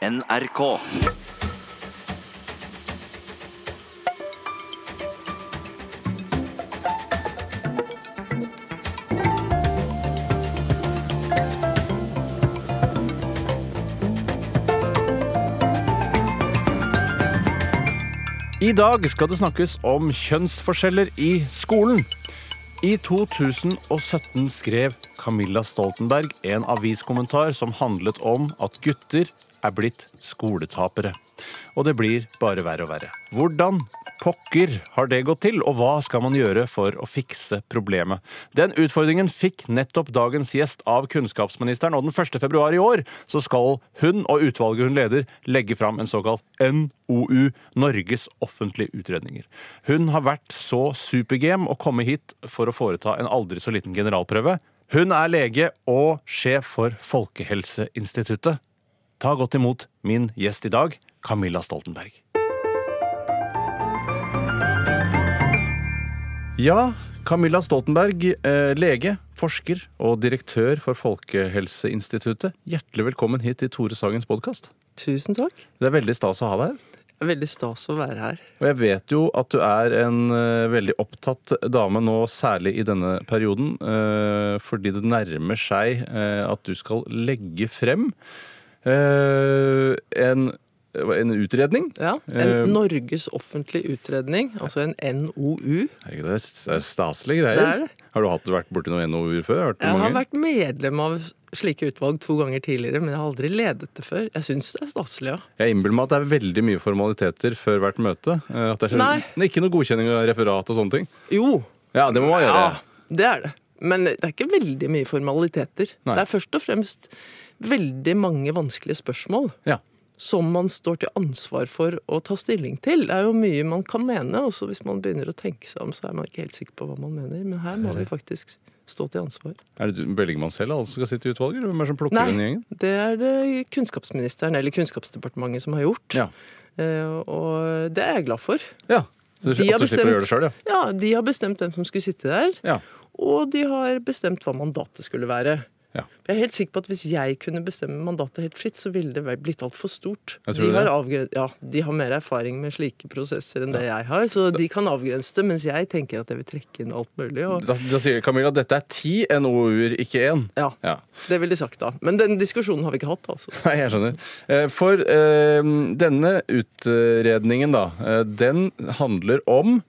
NRK. I dag skal det snakkes om kjønnsforskjeller i skolen. I 2017 skrev Camilla Stoltenberg en aviskommentar som handlet om at gutter er blitt skoletapere. Og det blir bare verre og verre. Hvordan pokker har det gått til, og hva skal man gjøre for å fikse problemet? Den utfordringen fikk nettopp dagens gjest av kunnskapsministeren, og den 1. februar i år så skal hun og utvalget hun leder legge fram en såkalt NOU, Norges offentlige utredninger. Hun har vært så supergame å komme hit for å foreta en aldri så liten generalprøve. Hun er lege og sjef for Folkehelseinstituttet. Ta godt imot min gjest i dag, Camilla Stoltenberg. Ja, Camilla Stoltenberg, eh, lege, forsker og direktør for Folkehelseinstituttet. Hjertelig velkommen hit til Tore Sagens podkast. Tusen takk. Det er veldig stas å ha deg her. Det er veldig stas å være her. Og jeg vet jo at du er en eh, veldig opptatt dame nå, særlig i denne perioden, eh, fordi det nærmer seg eh, at du skal legge frem en, en utredning. Ja, Eh, En Norges offentlige utredning, altså en NOU. Det er staselige greier. Det er det. Har du hatt, vært borti noen NOU-er før? Har jeg mange? Har vært medlem av slike utvalg to ganger tidligere, men jeg har aldri ledet det før. Jeg syns det er staselig, ja. Jeg innbiller meg at det er veldig mye formaliteter før hvert møte. Eh, At det er Nei. Ikke noe godkjenning av referat og sånne ting. Jo, Ja, det må man gjøre. ja, det er det. Men det er ikke veldig mye formaliteter. Nei. Det er først og fremst veldig mange vanskelige spørsmål. Ja. Som man står til ansvar for å ta stilling til. Det er jo mye man kan mene, Også hvis man begynner å tenke seg om, så er man ikke helt sikker på hva man mener. Men her må vi faktisk stå til ansvar. Er det Bellingman selv alle som skal sitte i utvalget? Hvem er det som plukker Nei. den gjengen? Det er det kunnskapsministeren eller Kunnskapsdepartementet som har gjort. Ja. Uh, Og det er jeg glad for. ja. Så De har slipper å gjøre det selv, ja. Ja, De har bestemt hvem som skulle sitte der, ja. og de har bestemt hva mandatet skulle være. Ja. Jeg er helt sikker på at Hvis jeg kunne bestemme mandatet helt fritt, så ville det blitt altfor stort. De har, ja, de har mer erfaring med slike prosesser enn det jeg har, så de kan avgrense det, mens jeg tenker at jeg vil trekke inn alt mulig. Og... Da, da sier Camilla at dette er ti NOU-er, ikke én. Ja, Ja. Det ville de sagt da. Men den diskusjonen har vi ikke hatt, altså. Nei, jeg skjønner. Eh, For eh, denne utredningen, da, eh, den handler om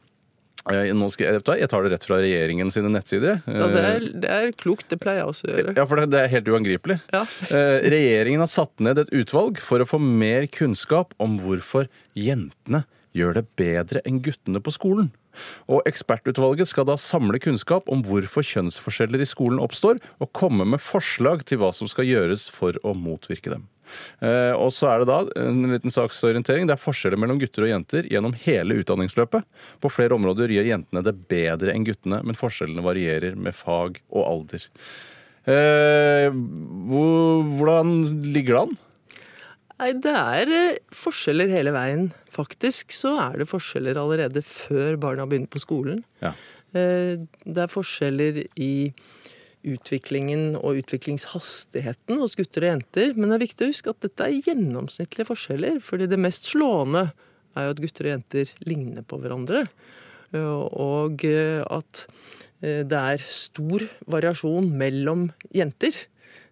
eh, skal jeg, hva, jeg tar det rett fra regjeringen sine nettsider. Ja, det, er, Eh, det er klokt. Det pleier jeg også å gjøre. Ja, for det, det er helt uangripelig. Ja. Eh, regjeringen har satt ned et utvalg for å få mer kunnskap om hvorfor jentene gjør det bedre enn guttene på skolen. Og Ekspertutvalget skal da samle kunnskap om hvorfor kjønnsforskjeller i skolen oppstår, og komme med forslag til hva som skal gjøres for å motvirke dem. Eh, og så er det da en liten saksorientering. Det er forskjeller mellom gutter og jenter gjennom hele utdanningsløpet. På flere områder gjør jentene det bedre enn guttene, men forskjellene varierer med fag og alder. Eh, hvor, hvordan ligger det an? Nei, det er eh, forskjeller hele veien. Faktisk så er det forskjeller allerede før barna begynner på skolen. Ja. Eh, Det er forskjeller i utviklingen og utviklingshastigheten hos gutter og jenter. Men det er viktig å huske at dette er gjennomsnittlige forskjeller. fordi det mest slående er jo at gutter og jenter ligner på hverandre. Eh, Og eh, at eh, det er stor variasjon mellom jenter.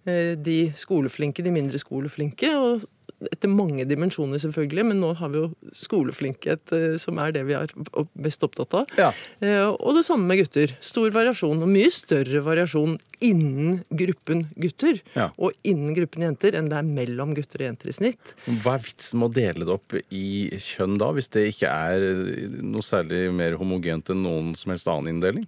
De skoleflinke, de mindre skoleflinke. og etter mange dimensjoner, selvfølgelig, men nå har vi jo skoleflinkhet, eh, som er det vi er mest opptatt av. Ja. Eh, Og det samme med gutter. Stor variasjon, og mye større variasjon innen gruppen gutter Ja. og innen gruppen jenter enn det er mellom gutter og jenter i snitt. Hva er vitsen med å dele det opp i kjønn da, hvis det ikke er noe særlig mer homogent enn noen som helst annen inndeling?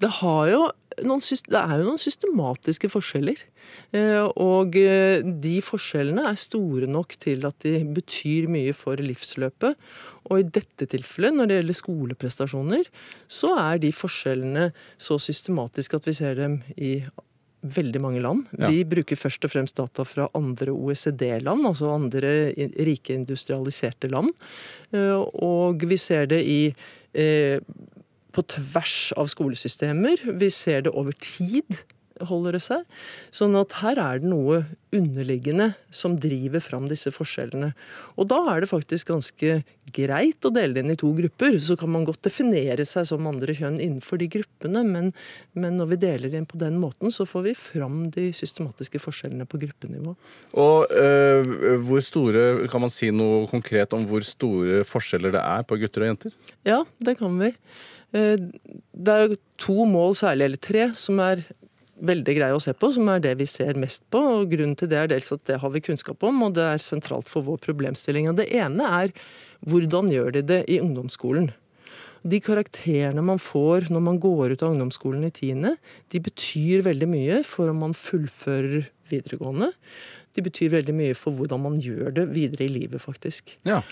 Det, har jo noen, det er jo noen systematiske forskjeller. Eh, Og eh, de forskjellene er store nok til at de betyr mye for livsløpet. Og i dette tilfellet, når det gjelder skoleprestasjoner, så er de forskjellene så systematiske at vi ser dem i veldig mange land. Ja. Vi bruker først og fremst data fra andre OECD-land, altså andre rike industrialiserte land. Eh, Og vi ser det i eh, på tvers av skolesystemer. Vi ser det over tid. holder det seg. Sånn at her er det noe underliggende som driver fram disse forskjellene. Og da er det faktisk ganske greit å dele det inn i to grupper. Så kan man godt definere seg som andre kjønn innenfor de gruppene, men, men når vi deler det inn på den måten, så får vi fram de systematiske forskjellene på gruppenivå. Og øh, hvor store, Kan man si noe konkret om hvor store forskjeller det er på gutter og jenter? Ja, det kan vi. Eh, det er to mål særlig, eller tre, som er veldig greie å se på, som er det vi ser mest på. og Grunnen til det er dels at det har vi kunnskap om, og det er sentralt for vår problemstilling. Og Det ene er hvordan gjør de det i ungdomsskolen? De karakterene man får når man går ut av ungdomsskolen i tiende, de betyr veldig mye for om man fullfører videregående. De betyr veldig mye for hvordan man gjør det videre i livet, faktisk. Ja.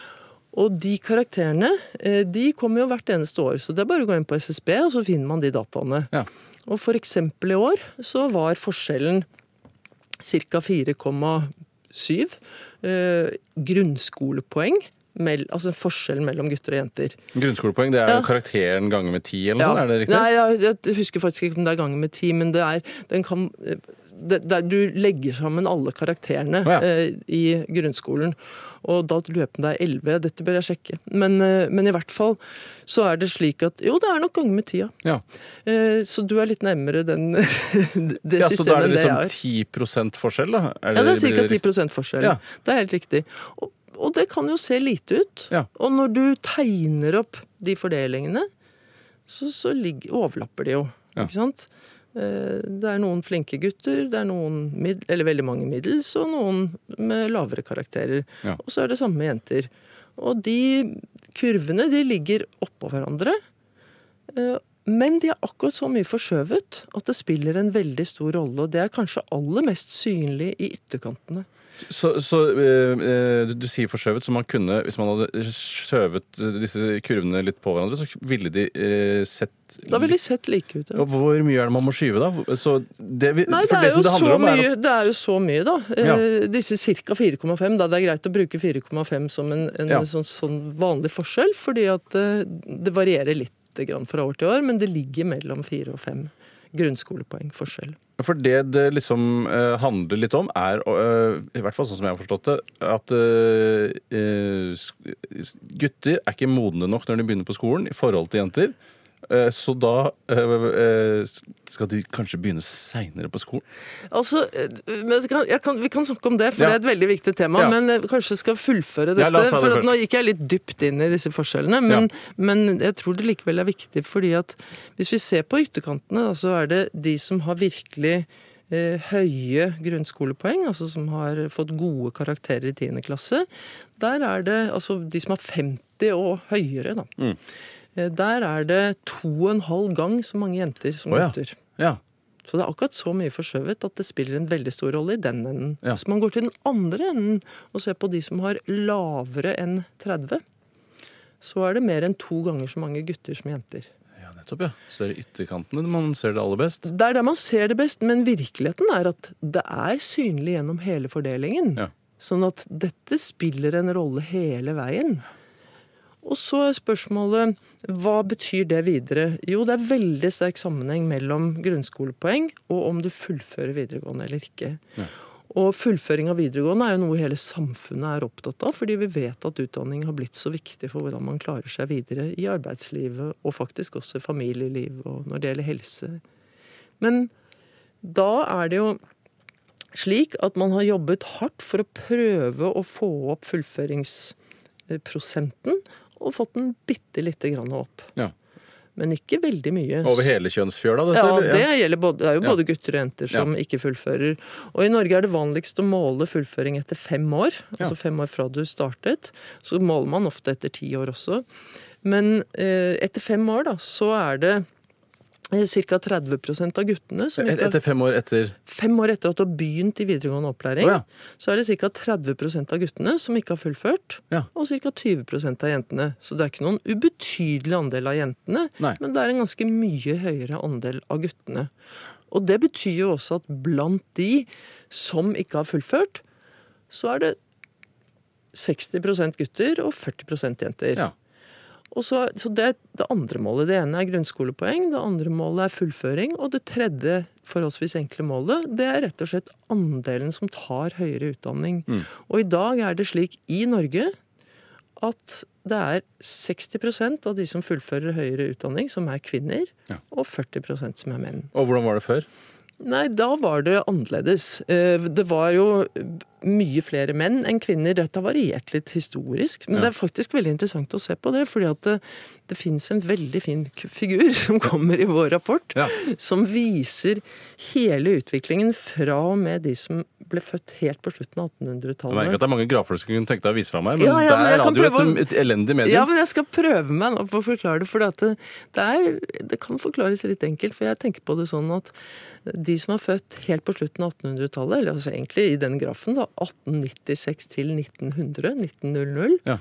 Og de karakterene eh, de kommer jo hvert eneste år, så det er bare å gå inn på SSB, og så finner man de dataene. Ja. Og for eksempel i år så var forskjellen ca. 4,7 eh, grunnskolepoeng. Mell, altså forskjellen mellom gutter og jenter. Grunnskolepoeng, det er Ja. karakteren ganger med ti, eller noe sånt? Er det riktig? Nei, jeg, jeg husker faktisk ikke om det er ganger med ti, men det er den kan det, det, Du legger sammen alle karakterene oh, ja. eh, i grunnskolen. Og da lurer jeg på om det er elleve. Dette bør jeg sjekke. Men, eh, men i hvert fall så er det slik at Jo, det er nok ganger med tida. ja. Eh, så du er litt nærmere den, det ja, så da systemet er enn det det liksom er. 10 forskjell, da? Ja, det er ca. riktig? 10 forskjell. Ja. Det er helt riktig. Og, og det kan jo se lite ut. Og når du tegner opp de fordelingene, så, så ligger, overlapper de jo. Ikke sant? Eh, Det er noen flinke gutter, det er noen mid, eller veldig mange middels, og noen med lavere karakterer. Ja. Og så er det samme med jenter. Og de kurvene de ligger oppå hverandre. eh, Men de er akkurat så mye forskjøvet at det spiller en veldig stor rolle. Og det er kanskje aller mest synlig i ytterkantene. Så, så eh, eh, du sier forskjøvet, så man kunne, hvis man hadde skjøvet disse kurvene litt på hverandre, så ville de eh, sett Da ville de sett like ut. Ja. Og Hvor mye er det man må skyve, da? Så det, vi, Nei, det er, det det om, er mye, at det er jo så mye, da. Ja. Eh, disse ca. 4,5. Da det er greit å bruke 4,5 som en, en Ja. sånn, sånn vanlig forskjell, fordi at eh, det varierer litt grann fra år til år, men det ligger mellom 4 og 5 grunnskolepoeng forskjell. For det det liksom eh, handler litt om, er, eh, i hvert fall sånn som jeg har forstått det, at eh, eh, gutter er ikke modne nok når de begynner på skolen i forhold til jenter. Eh, så da eh, eh, skal de kanskje begynne seinere på skolen. Altså, kan, Vi kan snakke om det, for Ja. det er et veldig viktig tema. Ja. Men kanskje skal fullføre dette. det for at. Nå gikk jeg litt dypt inn i disse forskjellene, men, men jeg tror det likevel er viktig. fordi at hvis vi ser på ytterkantene, så er det de som har virkelig eh, høye grunnskolepoeng, altså som har fått gode karakterer i 10. klasse. Der er det altså de som har 50 og høyere, da. Mm. Eh, Der er det to og en halv gang så mange jenter som oh, ja. gutter. Ja. Så det er akkurat så mye forskjøvet at det spiller en veldig stor rolle i den enden. Ja. Hvis man går til den andre enden og ser på de som har lavere enn 30, så er det mer enn to ganger så mange gutter som jenter. ja, nettopp, ja. Så det er ytterkantene man ser det aller best. Det er der man ser det best, men virkeligheten er at det er synlig gjennom hele fordelingen. Ja. Sånn at dette spiller en rolle hele veien. Og så er spørsmålet hva betyr det videre? Jo, det er veldig sterk sammenheng mellom grunnskolepoeng og om du fullfører videregående eller ikke. Ja. Og fullføring av videregående er jo noe hele samfunnet er opptatt av, fordi vi vet at utdanning har blitt så viktig for hvordan man klarer seg videre i arbeidslivet, og faktisk også i familieliv og når det gjelder helse. Men da er det jo slik at man har jobbet hardt for å prøve å få opp fullføringsprosenten, og fått den bitte lite grann opp. Ja. Men ikke veldig mye. Over hele kjønnsfjøla, dette? Ja, det, både, det er jo Ja. både gutter og jenter som ikke fullfører. Og i Norge er det vanligst å måle fullføring etter fem år. Ja. Altså fem år fra du startet. Så måler man ofte etter ti år også. Men eh, etter fem år, da, så er det ca. 30% av guttene som Et- Etter fem år etter Fem år etter at du har begynt i videregående opplæring, Oh, ja. så er det ca. 30% av guttene som ikke har fullført, Ja. og ca. 20% av jentene. Så det er ikke noen ubetydelig andel av jentene, Nei. men det er en ganske mye høyere andel av guttene. Og det betyr jo også at blant de som ikke har fullført, så er det 60% gutter og 40% jenter. Ja. Og så, så det det andre målet. Det ene er grunnskolepoeng, det andre målet er fullføring, og det tredje forholdsvis enkle målet, det er rett og slett andelen som tar høyere utdanning. Og i dag er det slik i Norge at det er 60% av de som fullfører høyere utdanning, som er kvinner, Ja. og 40% som er menn. Og hvordan var det før? Nei, da var det annerledes. Eh, Det var jo mye flere menn enn kvinner. Dette har variert litt historisk, men Ja. det er faktisk veldig interessant å se på det. fordi at det, det fins en veldig fin figur som kommer i vår rapport, Ja. som viser hele utviklingen fra og med de som ble født helt på slutten av 1800-tallet. Jeg merker 1800-tallet. at det er mange grafer du skulle kunne tenke deg å vise fra meg, men Ja, ja, det er radio et, et elendig medium. Ja, men jeg skal prøve meg nå på å forklare det. For det, det, er, det kan forklares litt enkelt. For jeg tenker på det sånn at de som er født helt på slutten av 1800-tallet, eller altså egentlig i den grafen, da, 1896 til 1900, 1900, Ja.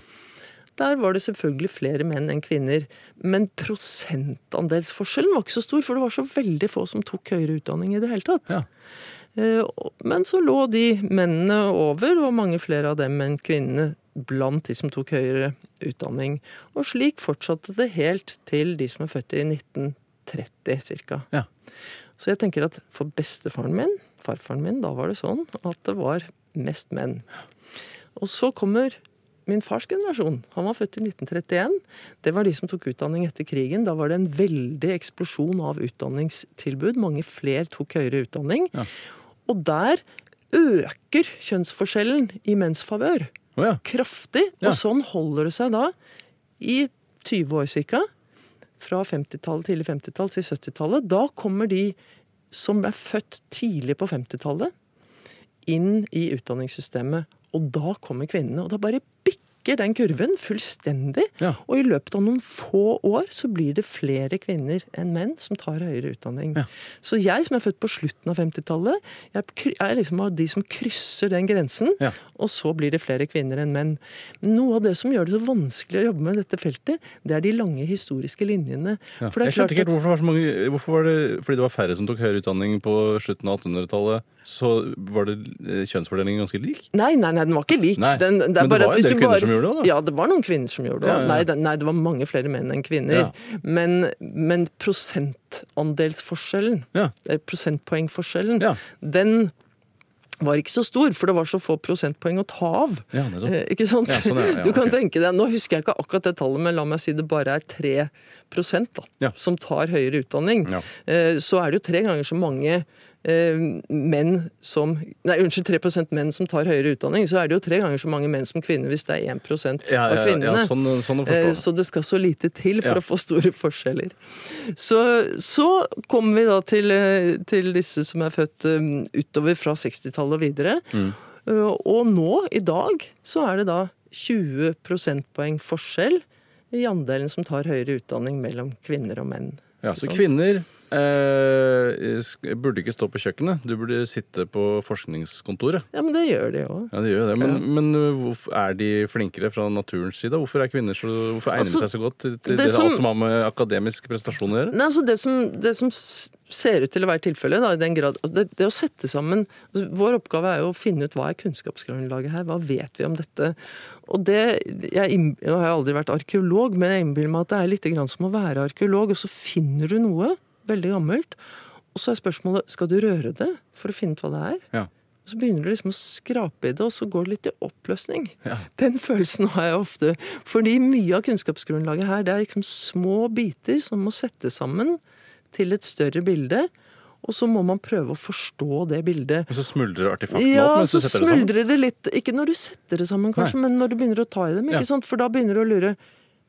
der var det selvfølgelig flere menn enn kvinner. Men prosentandelsforskjellen var ikke så stor, for det var så veldig få som tok høyere utdanning i det hele tatt. Ja. Eh, Men så lå de mennene over, og mange flere av dem enn kvinnene blant de som tok høyere utdanning. Og slik fortsatte det helt til de som er født i 1930 ca. Ja. Så jeg tenker at for bestefaren min, farfaren min, da var det sånn at det var mest menn. Og så kommer min fars generasjon. Han var født i 1931. Det var de som tok utdanning etter krigen. Da var det en veldig eksplosjon av utdanningstilbud. Mange flere tok høyere utdanning. Ja. Og der øker kjønnsforskjellen i menns favør Oh, ja. kraftig. Ja. Og sånn holder det seg da i 20 år ca. Fra 50-tallet, tidlig 50-tall til 70-tallet. Da kommer de som er født tidlig på 50-tallet, inn i utdanningssystemet. Og da kommer kvinnene. Og da bare bikker den kurven fullstendig. Ja. Og i løpet av noen få år så blir det flere kvinner enn menn som tar høyere utdanning. Ja. Så jeg som er født på slutten av 50-tallet, jeg er liksom av de som krysser den grensen. Ja. Og så blir det flere kvinner enn menn. Noe av det som gjør det så vanskelig å jobbe med dette feltet, det er de lange historiske linjene. Jeg skjønte ikke helt hvorfor, var så mange, hvorfor var det fordi det var færre som tok høyere utdanning på slutten av 1800-tallet, så var det eh, kjønnsfordelingen ganske lik? Nei, nei, nei, den var ikke lik. Nei, Den, det men det var en del kvinner bare- som gjorde det, da. Ja, det var noen kvinner som gjorde det. Ja, ja. Nei, det, nei, det var mange flere menn enn kvinner. Ja. Men, men prosentandelsforskjellen, Ja. eh, prosentpoengforskjellen, Ja. den var ikke så stor, for det var så få prosentpoeng å ta av. Ja, nettopp. Eh, ikke sant? Ja, sånn, ja, ja, du kan okay. tenke deg, Nå husker jeg ikke akkurat det tallet, men la meg si det bare er 3 da, Ja. som tar høyere utdanning. Ja. Eh, Så er det jo tre ganger så mange menn som Nei, unnskyld, 3 menn som tar høyere utdanning. Så er det jo tre ganger så mange menn som kvinner hvis det er 1 Ja, av ja, ja, kvinnene. sånn, sånn Eh. Så det skal så lite til for Ja. å få store forskjeller. Så, så kommer vi da til, eh, til disse som er født eh, utover fra 60-tallet og videre. Mm. Eh, Og nå, i dag, så er det da 20 prosentpoeng forskjell i andelen som tar høyere utdanning mellom kvinner og menn. Ja, så kvinner eh, burde ikke stå på kjøkkenet, du burde sitte på forskningskontoret. Ja, men det gjør de òg. Ja, de gjør det, men, Ja. men uh, hvorfor er de flinkere fra naturens side? Hvorfor er kvinner så, hvorfor egner Altså, de seg så godt til, til det som- alt som har med akademisk prestasjon å gjøre? Nei, altså det som, det som ser ut til å være tilfellet, da, i den grad det, det å sette sammen altså Vår oppgave er jo å finne ut hva er kunnskapsgrunnlaget her, hva vet vi om dette? Og det, jeg, jeg har aldri vært arkeolog, men jeg innbiller meg at det er litt grann som å være arkeolog, og så finner du noe veldig gammelt, og så er spørsmålet skal du røre det for å finne ut hva det er? Ja. Og så begynner du liksom å skrape i det, og så går det litt i oppløsning. Ja. Den følelsen har jeg ofte. Fordi mye av kunnskapsgrunnlaget her, det er liksom små biter som må settes sammen til et større bilde. Og så må man prøve å forstå det bildet. Og så smuldrer artefaktene Ja, opp mens så du setter det sammen? smuldrer det litt. Ikke når du setter det sammen, kanskje, men når du begynner å ta i dem. ikke Ja. sant? For da begynner du å lure.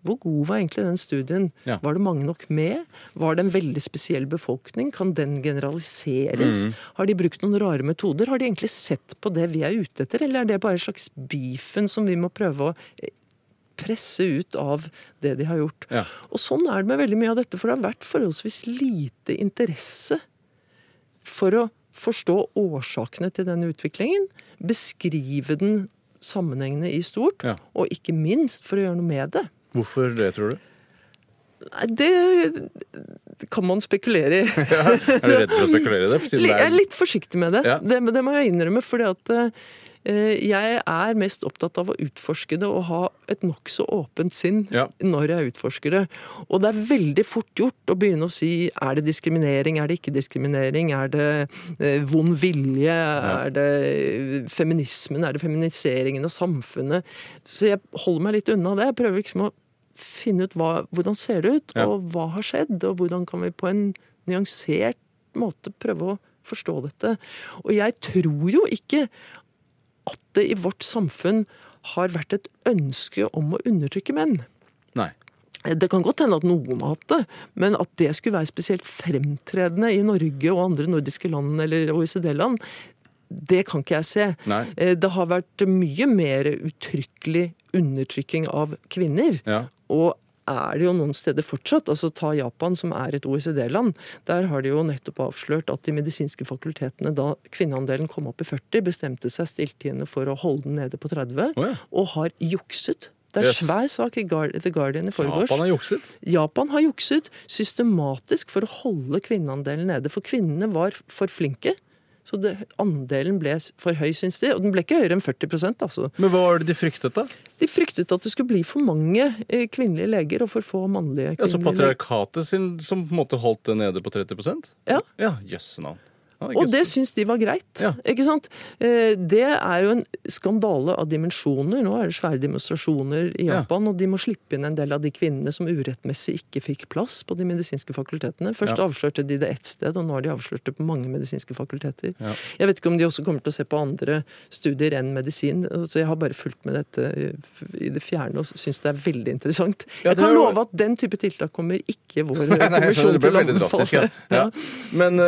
Hvor god var egentlig den studien? Ja. Var det mange nok med? Var det en veldig spesiell befolkning? Kan den generaliseres? Mm. Har de brukt noen rare metoder? Har de egentlig sett på det vi er ute etter, eller er det bare en slags beefen som vi må prøve å eh, presse ut av det de har gjort? Ja. Og sånn er det med veldig mye av dette, for det har vært forholdsvis lite interesse for å forstå årsakene til denne utviklingen, beskrive den sammenhengende i stort, Ja. og ikke minst for å gjøre noe med det. Hvorfor det, tror du? Nei, det kan man spekulere i. Er du redd for å spekulere i det? Jeg er litt forsiktig med det. Ja. det. Det må jeg innrømme, fordi at Eh, Jeg er mest opptatt av å utforske det og ha et nokså åpent sinn Ja. når jeg utforsker det. Og det er veldig fort gjort å begynne å si er det diskriminering, er det ikke diskriminering, er det uh, vond vilje, er det feminismen, er det feminiseringen av samfunnet? Så jeg holder meg litt unna det. Jeg prøver liksom å finne ut hva, hvordan ser det ut, Ja. og hva har skjedd, og hvordan kan vi på en nyansert måte prøve å forstå dette. Og jeg tror jo ikke at det i vårt samfunn har vært et ønske om å undertrykke menn. Nei. Det kan godt hende at noen har hatt det, men at det skulle være spesielt fremtredende i Norge og andre nordiske land eller OECD-land, det kan ikke jeg se. Nei. Eh, Det har vært mye mer uttrykkelig undertrykking av kvinner. Ja. Og er det jo noen steder fortsatt. altså Ta Japan, som er et OECD-land. Der har de jo nettopp avslørt at de medisinske fakultetene, da kvinneandelen kom opp i 40, bestemte seg stilltiende for å holde den nede på 30, oh, ja. og har jukset. Det er Yes. svær sak i The Guardian i forgårs. Japan har jukset. Japan har jukset systematisk for å holde kvinneandelen nede. For kvinnene var for flinke. Så det, andelen ble for høy, syns de. Og den ble ikke høyere enn 40% altså. Men hva var det de fryktet, da? De fryktet at det skulle bli for mange eh, kvinnelige leger og for få mannlige Ja, så kvinnelige leger. patriarkatet sin som på en måte holdt det nede på 30% Ja. Ja, jøsse navn. Ja, Og det syns de var greit. Ja. ikke sant? Eh, Det er jo en skandale av dimensjoner. Nå er det svære demonstrasjoner i Ja. Japan, og de må slippe inn en del av de kvinnene som urettmessig ikke fikk plass på de medisinske fakultetene. Først Ja. avslørte de det ett sted, og nå har de avslørt det på mange medisinske fakulteter. Ja. Jeg vet ikke om de også kommer til å se på andre studier enn medisin. Så jeg har bare fulgt med dette i det fjerne og syns det er veldig interessant. Jeg kan love at den type tiltak kommer ikke vår kommisjon til å ja. anbefale. ja. Men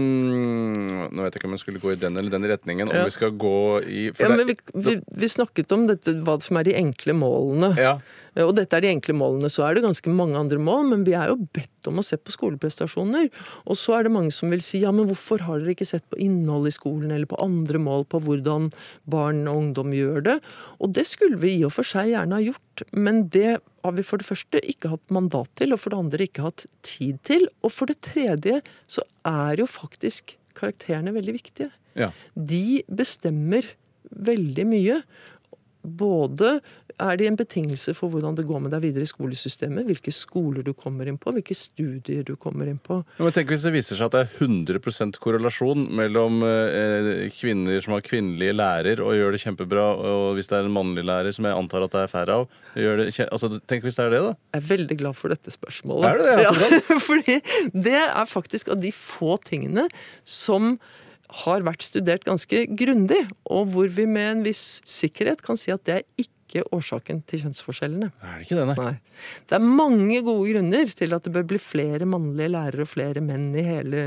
eh, Nå vet jeg ikke om jeg skulle gå i den eller den retningen. Om Ja. vi skal gå i for Ja, vi, vi, vi snakket om dette, hva som er de enkle målene. ja. Og dette er de enkle målene. Så er det ganske mange andre mål, men vi er jo bedt om å se på skoleprestasjoner. Og så er det mange som vil si ja, men hvorfor har dere ikke sett på innhold i skolen, eller på andre mål på hvordan barn og ungdom gjør det? Og det skulle vi i og for seg gjerne ha gjort, men det har vi for det første ikke hatt mandat til, og for det andre ikke hatt tid til. Og for det tredje så er jo faktisk karakterene veldig viktige ja. de bestemmer veldig mye. Både er de en betingelse for hvordan det går med deg videre i skolesystemet, hvilke skoler du kommer inn på, hvilke studier du kommer inn på. Ja, Men tenk hvis det viser seg at det er 100 korrelasjon mellom eh, kvinner som har kvinnelige lærer og gjør det kjempebra, og hvis det er en mannlig lærer, som jeg antar at det er færre av gjør det, altså, Tenk hvis det er det, da. Jeg er veldig glad for dette spørsmålet. Er det det? Ja, Ja, fordi det er faktisk av de få tingene som har vært studert ganske grundig, og hvor vi med en viss sikkerhet kan si at det er ikke årsaken til kjønnsforskjellene. Er det ikke det? Nei. Det er mange gode grunner til at det bør bli flere mannlige lærere og flere menn i hele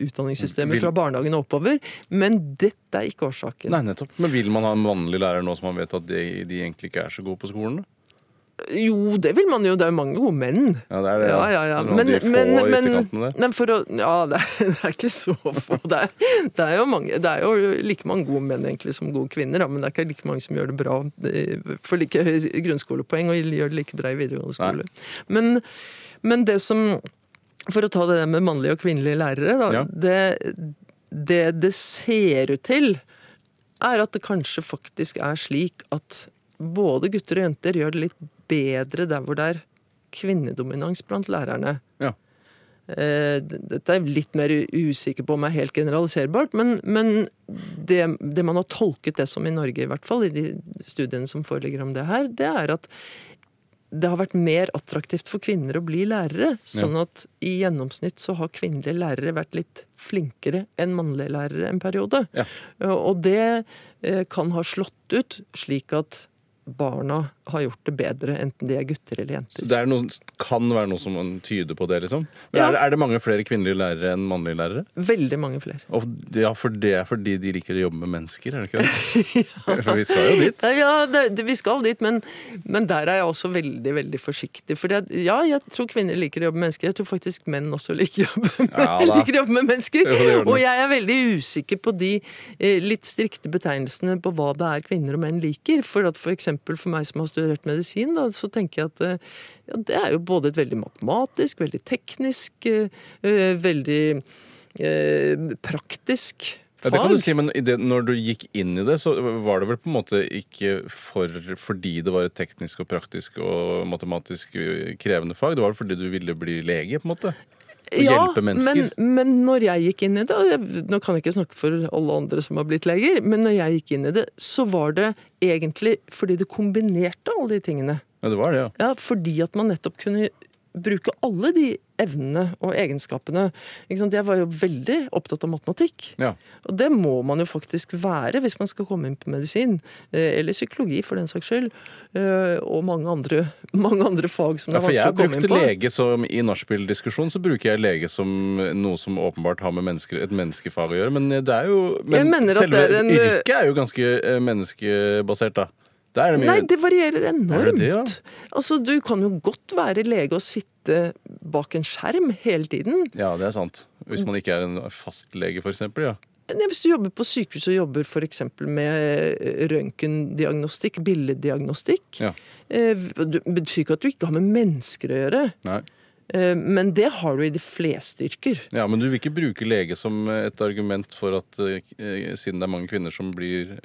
utdanningssystemet Vil- fra barnehagen og oppover, men dette er ikke årsaken. Nei, nettopp. Men vil man ha en mannlig lærer nå som man vet at de, de egentlig ikke er så gode på skolen? da? Jo, det vil man jo. Det er jo mange gode menn. Ja, det er det. Ja, ja, ja. De få ytterkantene men for å Ja, det er, det er ikke så få. Det er, det, er jo mange, det er jo like mange gode menn egentlig som gode kvinner, da, men det er ikke like mange som gjør det bra eh, for like høy grunnskolepoeng og gjør det like bra i videregående skole. Men, men det som For å ta det med mannlige og kvinnelige lærere, da. Ja. Det, det det ser ut til, er at det kanskje faktisk er slik at både gutter og jenter gjør det litt bedre der hvor det er kvinnedominans blant lærerne. Ja. Eh, Dette er litt mer usikker på om er helt generaliserbart, men, men det, det man har tolket det som i Norge, i hvert fall, i de studiene som foreligger om det her, det er at det har vært mer attraktivt for kvinner å bli lærere. Sånn at i gjennomsnitt så har kvinnelige lærere vært litt flinkere enn mannlige lærere en periode. Ja. Og det eh, kan ha slått ut slik at barna har gjort det bedre, enten de er gutter eller jenter. Så det er noe, kan være noe som man tyder på det, liksom? Men Ja. er, det, er det mange flere kvinnelige lærere enn mannlige lærere? Veldig mange flere. Og ja, for det er fordi de liker å jobbe med mennesker, er det ikke det? ja. For vi skal jo dit. Ja, det, det, vi skal dit, men, men der er jeg også veldig veldig forsiktig. For ja, jeg tror kvinner liker å jobbe med mennesker. Jeg tror faktisk menn også liker jobbe med, Ja liker å jobbe med mennesker. Jo, og jeg er veldig usikker på de eh, litt strikte betegnelsene på hva det er kvinner og menn liker. For at for eksempel for meg som har studert medisin, da, så tenker jeg at eh, ja, det er jo både et veldig matematisk, veldig teknisk, eh, eh, veldig praktisk Ja, det kan du si, men det, når du gikk inn i det, så var det vel på en måte ikke for, fordi det var et teknisk og praktisk og matematisk krevende fag. Det var fordi du ville bli lege, på en måte? Og hjelpe mennesker. Men, men når jeg gikk inn i det, og jeg, nå kan jeg ikke snakke for alle andre som har blitt leger, men når jeg gikk inn i det, så var det egentlig fordi det kombinerte alle de tingene. Ja, det var det, ja. Ja, fordi at man nettopp kunne bruke alle de evnene og egenskapene. Jeg var jo veldig opptatt av matematikk. ja. Og det må man jo faktisk være hvis man skal komme inn på medisin. eh, Eller psykologi, for den saks skyld. eh, Og mange andre, mange andre fag som det er vanskelig å komme inn på. lege som I nachspiel-diskusjon så bruker jeg lege som noe som åpenbart har med mennesker, et menneskefag å gjøre. Men det er jo men selve det er en- yrket er jo ganske eh, menneskebasert, da. Det det mye Nei, det varierer enormt. Det, ja? Altså, Du kan jo godt være lege og sitte bak en skjerm hele tiden. Ja, det er sant. Hvis man ikke er en fastlege, eksempel. Ja. Hvis du jobber på sykehus og jobber f.eks. med eh, røntgendiagnostikk, billeddiagnostikk Ja. eh, Det betyr ikke at du ikke har med mennesker å gjøre, Nei. eh, men det har du i de fleste yrker. Ja, Men du vil ikke bruke lege som et argument for at siden det er mange kvinner som blir,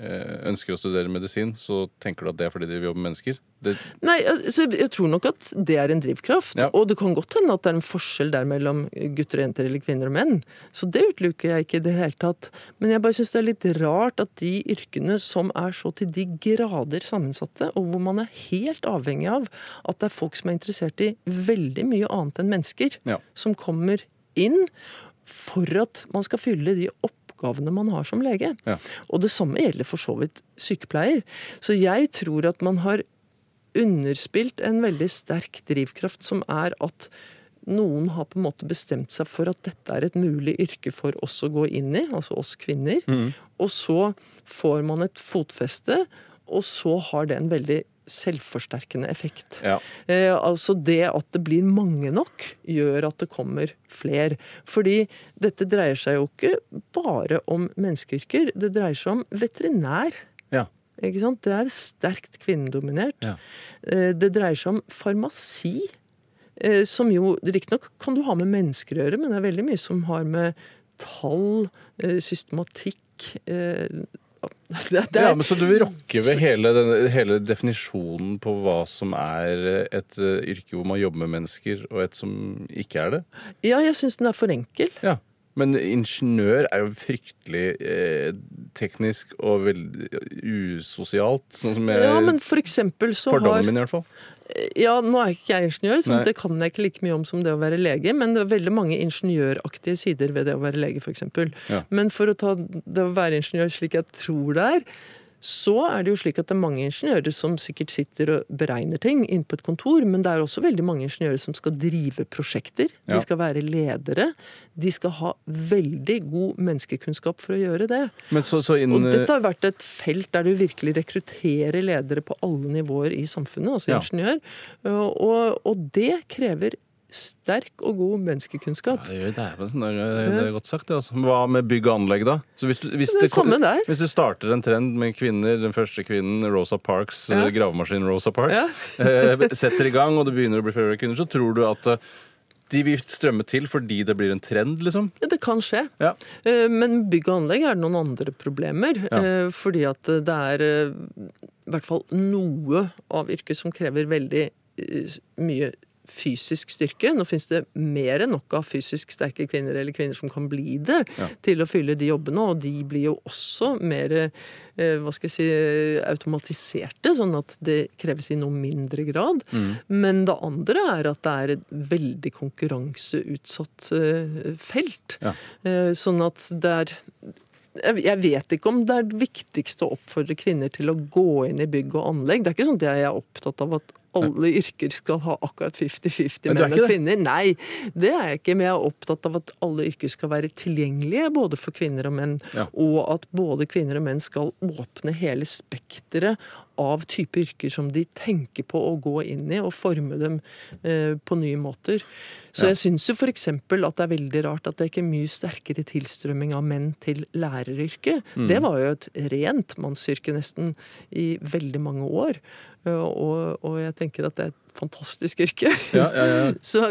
ønsker å studere medisin, så tenker du at det er fordi de vil jobbe med mennesker? Det, Nei, altså, Jeg tror nok at det er en drivkraft. Ja. Og det kan godt hende at det er en forskjell der mellom gutter og jenter eller kvinner og menn. Så det utelukker jeg ikke i det hele tatt. Men jeg bare syns det er litt rart at de yrkene som er så til de grader sammensatte, og hvor man er helt avhengig av at det er folk som er interessert i veldig mye annet enn mennesker, Ja. som kommer inn for at man skal fylle de oppgavene man har som lege. Ja. Og det samme gjelder for så vidt sykepleier. Så jeg tror at man har underspilt en veldig sterk drivkraft, som er at noen har på en måte bestemt seg for at dette er et mulig yrke for oss å gå inn i, altså oss kvinner. Og så får man et fotfeste, og så har det en veldig selvforsterkende effekt. ja. Eh, altså det at det blir mange nok, gjør at det kommer fler. Fordi dette dreier seg jo ikke bare om menneskeyrker, det dreier seg om veterinær. ja. Ikke sant? Det er sterkt kvinnedominert. Ja. Eh, Det dreier seg om farmasi, eh, som jo riktignok kan du ha med mennesker å gjøre, men det er veldig mye som har med tall, eh, systematikk det, det, er, ja, men Så du vil rokke ved hele, den, hele definisjonen på hva som er et yrke hvor man jobber med mennesker, og et som ikke er det? ja, jeg syns den er for enkel. Ja. Men ingeniør er jo fryktelig eh, teknisk og veldig usosialt. Sånn som jeg, Ja, men for eksempel så har min, i hvert fall. Ja, nå er ikke jeg ingeniør, så Nei. det kan jeg ikke like mye om som det å være lege, men det er veldig mange ingeniøraktige sider ved det å være lege, f.eks. Ja. Men for å ta det å være ingeniør slik jeg tror det er, så er det jo slik at det er mange ingeniører som sikkert sitter og beregner ting inne på et kontor, men det er også veldig mange ingeniører som skal drive prosjekter. De skal være ledere. De skal ha veldig god menneskekunnskap for å gjøre det. Men så, så Og dette har vært et felt der du virkelig rekrutterer ledere på alle nivåer i samfunnet, altså ingeniør. Og, og det krever sterk og god menneskekunnskap. Ja, det, er, det, er, det er godt sagt, det. Altså. Hva med bygg og anlegg, da? Så hvis du, hvis Det samme der. Hvis du starter en trend med kvinner, den første kvinnen, Rosa Parks, Ja. eh, gravemaskin Rosa Parks, Ja. eh, setter i gang, og det begynner å bli flere kvinner, så tror du at eh, de vil strømme til fordi det blir en trend, liksom? Ja, Det kan skje. Ja. Men bygg og anlegg er det noen andre problemer. Ja. Fordi at det er i hvert fall noe av yrket som krever veldig mye fysisk styrke. Nå finnes det mer enn nok av fysisk sterke kvinner eller kvinner som kan bli det, Ja. til å fylle de jobbene. Og de blir jo også mer eh, hva skal jeg si, automatiserte, sånn at det kreves i noe mindre grad. Mm. Men det andre er at det er et veldig konkurranseutsatt eh, felt. Ja. Eh, Sånn at det er jeg vet ikke om det er det viktigste å oppfordre kvinner til å gå inn i bygg og anlegg. Det er ikke sånn at jeg er opptatt av at alle yrker skal ha akkurat 50-50 Men du er menn og kvinner. Nei, det er jeg ikke. Men jeg er opptatt av at alle yrker skal være tilgjengelige både for kvinner og menn. Ja. Og at både kvinner og menn skal åpne hele spekteret av type yrker som de tenker på å gå inn i, og forme dem eh, på nye måter. Så Ja. jeg syns jo f.eks. at det er veldig rart at det ikke er mye sterkere tilstrømming av menn til læreryrket. Mm. Det var jo et rent mannsyrke nesten i veldig mange år. Eh, Og, og jeg tenker at det er et fantastisk yrke. Ja, ja, ja. Så,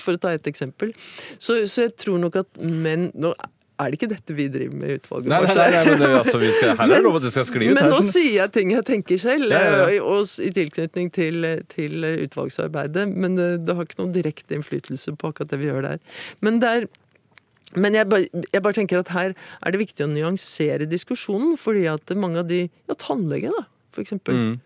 for å ta et eksempel. Så, så jeg tror nok at menn Nå er det ikke dette vi driver med i utvalget? Nei, nei, nei, nei, men det, altså, vi skal, her er det lov at det skal skli ut. Men her, nå sånn. sier jeg ting jeg tenker selv, Ja, ja, ja. Og, og i tilknytning til, til utvalgsarbeidet. Men det, det har ikke noen direkte innflytelse på akkurat det vi gjør der. Men, det er, men jeg, bare, jeg bare tenker at her er det viktig å nyansere diskusjonen, fordi at mange av de Ja, tannlege, da, for eksempel. Mm.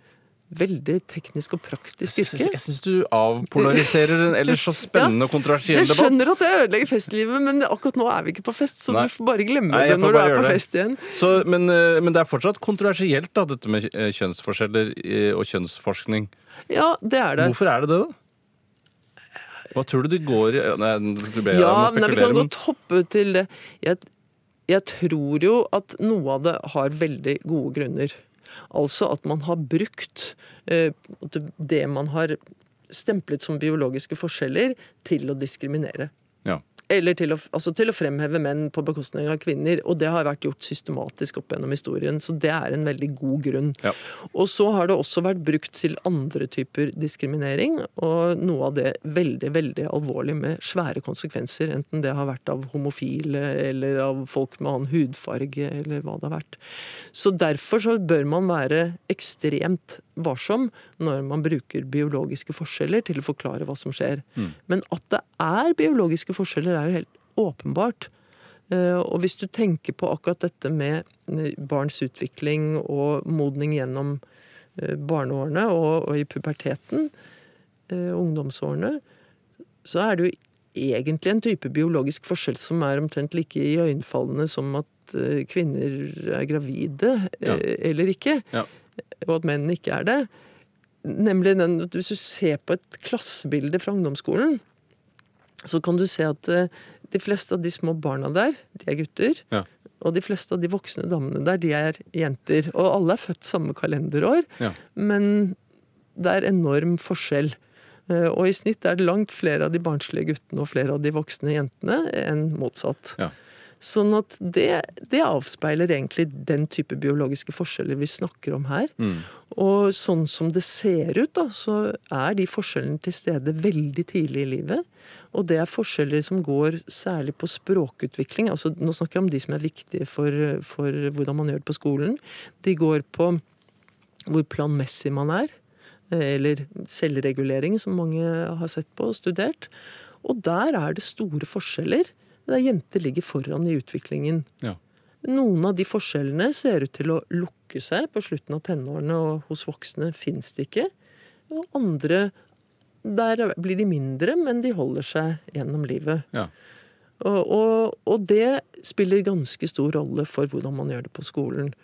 Veldig teknisk og praktisk Jeg yrke. Jeg syns du avpolariserer en ellers så spennende og kontroversiell debatt. Jeg skjønner at det ødelegger festlivet, men akkurat nå er vi ikke på fest, så Nei. du får bare glemme Nei, jeg det når du er på det. fest igjen. Så, men, eh, men det er fortsatt kontroversielt, da, dette med eh, kjønnsforskjeller eh, og kjønnsforskning. Ja, det er det. Hvorfor er det det, da? Hva tror du det går i Nei, ble, Ja, jeg men vi kan godt hoppe til det. Jeg, jeg tror jo at noe av det har veldig gode grunner. Altså at man har brukt eh, det- man har stemplet som biologiske forskjeller, til å diskriminere. Ja. Eller til å, altså til å fremheve menn på bekostning av kvinner. Og det har vært gjort systematisk opp gjennom historien, så det er en veldig god grunn. Ja. Og så har det også vært brukt til andre typer diskriminering, og noe av det veldig, veldig alvorlig med svære konsekvenser, enten det har vært av homofile eller av folk med annen hudfarge, eller hva det har vært. Så derfor så bør man være ekstremt varsom når man bruker biologiske forskjeller til å forklare hva som skjer. Men at det er biologiske forskjeller, er jo helt åpenbart. Eh, Og hvis du tenker på akkurat dette med eh, barns utvikling og modning gjennom eh, barneårene og, og i puberteten, ungdomsårene, så er det jo egentlig en type biologisk forskjell som er omtrent like iøynefallende som at kvinner er gravide Ja. eller ikke, Ja. og at menn ikke er det. Nemlig den hvis du ser på et klassebilde fra ungdomsskolen, så kan du se at eh, de fleste av de små barna der, de er gutter. Ja. Og de fleste av de voksne damene der, de er jenter. Og alle er født samme kalenderår, Ja. men det er enorm forskjell. Eh, Og i snitt er det langt flere av de barnslige guttene og flere av de voksne jentene enn motsatt. Ja. Sånn at det, det avspeiler egentlig den type biologiske forskjeller vi snakker om her. Mm. Og sånn som det ser ut, da, så er de forskjellene til stede veldig tidlig i livet. Og det er forskjeller som går særlig på språkutvikling. Altså, nå snakker jeg om de som er viktige for, for hvordan man gjør det på skolen. De går på hvor planmessig man er. Eller selvregulering, som mange har sett på og studert. Og der er det store forskjeller. Der jenter ligger foran i utviklingen. Ja. Noen av de forskjellene ser ut til å lukke seg på slutten av tenårene, og hos voksne fins det ikke. Og andre der blir de mindre, men de holder seg gjennom livet. Ja. Og, og, og det spiller ganske stor rolle for hvordan man gjør det på skolen.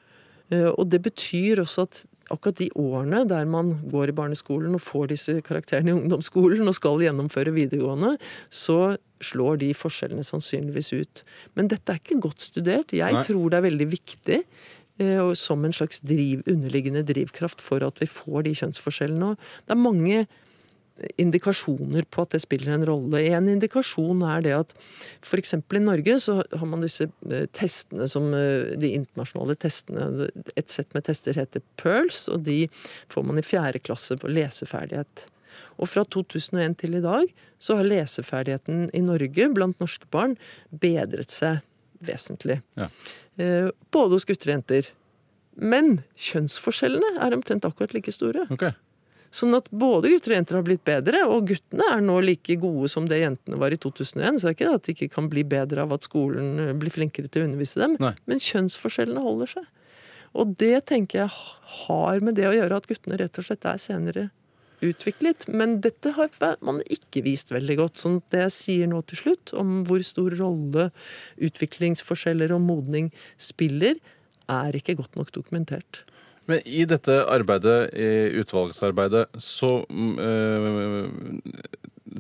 Eh, Og det betyr også at akkurat de årene der man går i barneskolen og får disse karakterene i ungdomsskolen og skal gjennomføre videregående, så slår de forskjellene sannsynligvis ut. Men dette er ikke godt studert. Jeg Nei. tror det er veldig viktig. eh, og Som en slags driv, underliggende drivkraft for at vi får de kjønnsforskjellene. Det er mange indikasjoner på at det spiller en rolle. En indikasjon er det at f.eks. i Norge så har man disse eh, testene som eh, De internasjonale testene. Et sett med tester heter PIRLS, og de får man i fjerde klasse på leseferdighet. Og fra 2001 til i dag så har leseferdigheten i Norge blant norske barn bedret seg vesentlig. Ja. Eh, Både hos gutter og jenter. Men kjønnsforskjellene er omtrent akkurat like store. Ok. Sånn at både gutter og jenter har blitt bedre, og guttene er nå like gode som det jentene var i 2001. Så det er ikke det at de ikke kan bli bedre av at skolen eh, blir flinkere til å undervise dem. Nei. Men kjønnsforskjellene holder seg. Og det tenker jeg har med det å gjøre at guttene rett og slett er senere utviklet. Men dette har man ikke vist veldig godt. Sånn at det jeg sier nå til slutt, om hvor stor rolle utviklingsforskjeller og modning spiller, er ikke godt nok dokumentert. Men i dette arbeidet, i utvalgsarbeidet, så øh,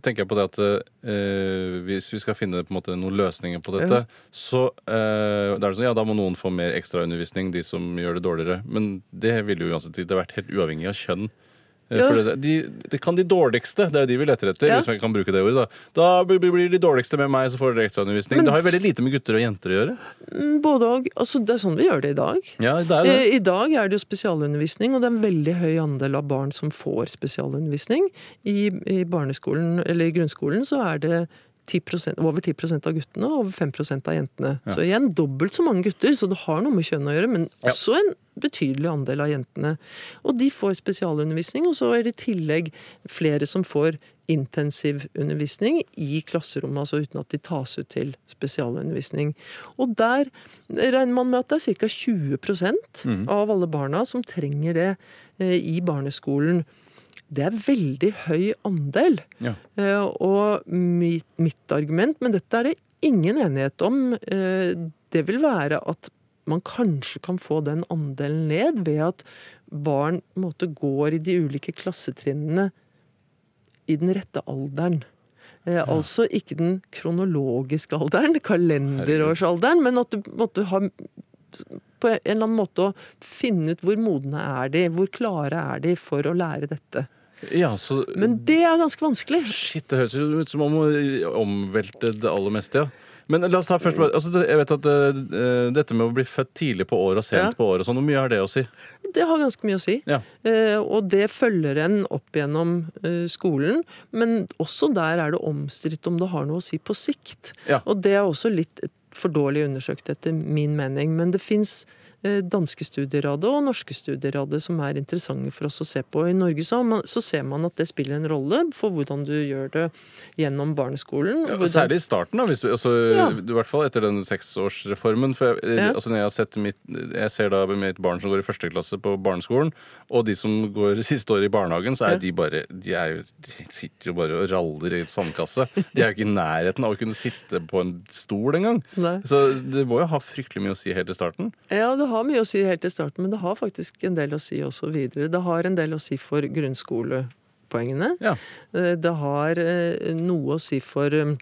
tenker jeg på det at øh, hvis vi skal finne på en måte noen løsninger på dette, så øh, det er det sånn, ja, da må noen få mer ekstraundervisning, de som gjør det dårligere. Men det ville jo uansett har vært helt uavhengig av kjønn. Eh, det, de, det kan de dårligste, det er jo de vi leter etter, hvis man kan bruke det ordet. Da, da blir de dårligste med meg, så får dere ekstraundervisning. Det har jo veldig lite med gutter og jenter å gjøre. Mm, Både og. Altså, det er sånn vi gjør det i dag. Ja, det er det. Eh, I dag er det jo spesialundervisning, og det er en veldig høy andel av barn som får spesialundervisning. I, i barneskolen, eller i grunnskolen så er det 10 over 10% av guttene og over 5% av jentene. Så igjen dobbelt så mange gutter, så det har noe med kjønn å gjøre, men Ja. også en betydelig andel av jentene. Og de får spesialundervisning, og så er det i tillegg flere som får intensivundervisning i klasserommet, altså uten at de tas ut til spesialundervisning. Og der regner man med at det er ca. 20 mm. av alle barna som trenger det eh, i barneskolen. Det er veldig høy andel. Ja. Eh, Og mitt, mitt argument, men dette er det ingen enighet om, eh, det vil være at man kanskje kan få den andelen ned ved at barn måte, går i de ulike klassetrinnene i den rette alderen. Ja. Altså ikke den kronologiske alderen, kalenderårsalderen, men at du måtte ha på en eller annen måte å finne ut hvor modne er de, hvor klare er de for å lære dette. Ja, så Men det er ganske vanskelig. Shit, det høres jo ut som om å omvelte det aller meste, ja. Men la oss ta først altså, Jeg vet at uh, dette med å bli født tidlig på året og sent Ja. på året og sånn, hvor mye har det å si? Det har ganske mye å si. Ja. Uh, og det følger en opp gjennom uh, skolen. Men også der er det omstridt om det har noe å si på sikt. Ja. Og det er også litt for dårlig undersøkt etter min mening. Men det fins eh, danske studierader og norske studierader som er interessante for oss å se på. I Norge så, man, så ser man at det spiller en rolle for hvordan du gjør det gjennom barneskolen. Ja, Særlig i starten, da, hvis du, altså, Ja. i hvert fall etter den seksårsreformen. For jeg, Ja. altså, når jeg, har sett mitt, jeg ser da mitt barn som går i første klasse på barneskolen, og de som går siste året i barnehagen, så er Ja. de bare De, er jo, de sitter jo bare og raller i et sandkasse. De er jo ikke i nærheten av å kunne sitte på en stol engang. Så det må jo ha fryktelig mye å si helt i starten. Ja, det har mye å si helt til starten, men det har faktisk en del å si også videre. Det har en del å si for grunnskolepoengene. Ja. Eh, Det har eh, noe å si for eh,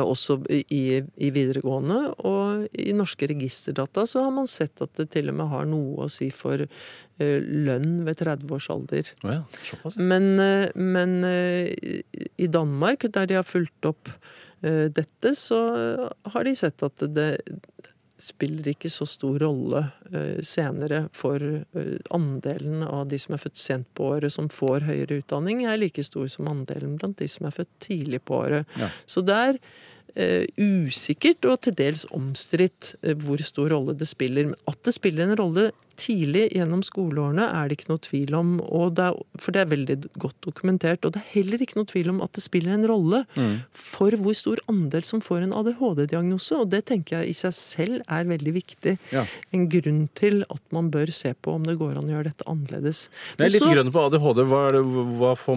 også i, i videregående. Og i norske registerdata så har man sett at det til og med har noe å si for lønn ved 30 års alder. Oh ja. Men, men i Danmark, der de har fulgt opp dette, så har de sett at det spiller ikke så stor rolle eh, senere for eh, andelen av de som er født sent på året som får høyere utdanning, er like stor som andelen blant de som er født tidlig på året. Ja. Så det er uh, usikkert og til dels omstridt hvor stor rolle det spiller. At det spiller en rolle tidlig gjennom skoleårene, er det ikke noe tvil om. Og det er, for det er veldig godt dokumentert. Og det er heller ikke noe tvil om at det spiller en rolle for hvor stor andel som får en ADHD-diagnose. Og det tenker jeg i seg selv er veldig viktig. Ja. En grunn til at man bør se på om det går an å gjøre dette annerledes. Jeg er litt så- grønn på ADHD. Hva er, det, hva, får,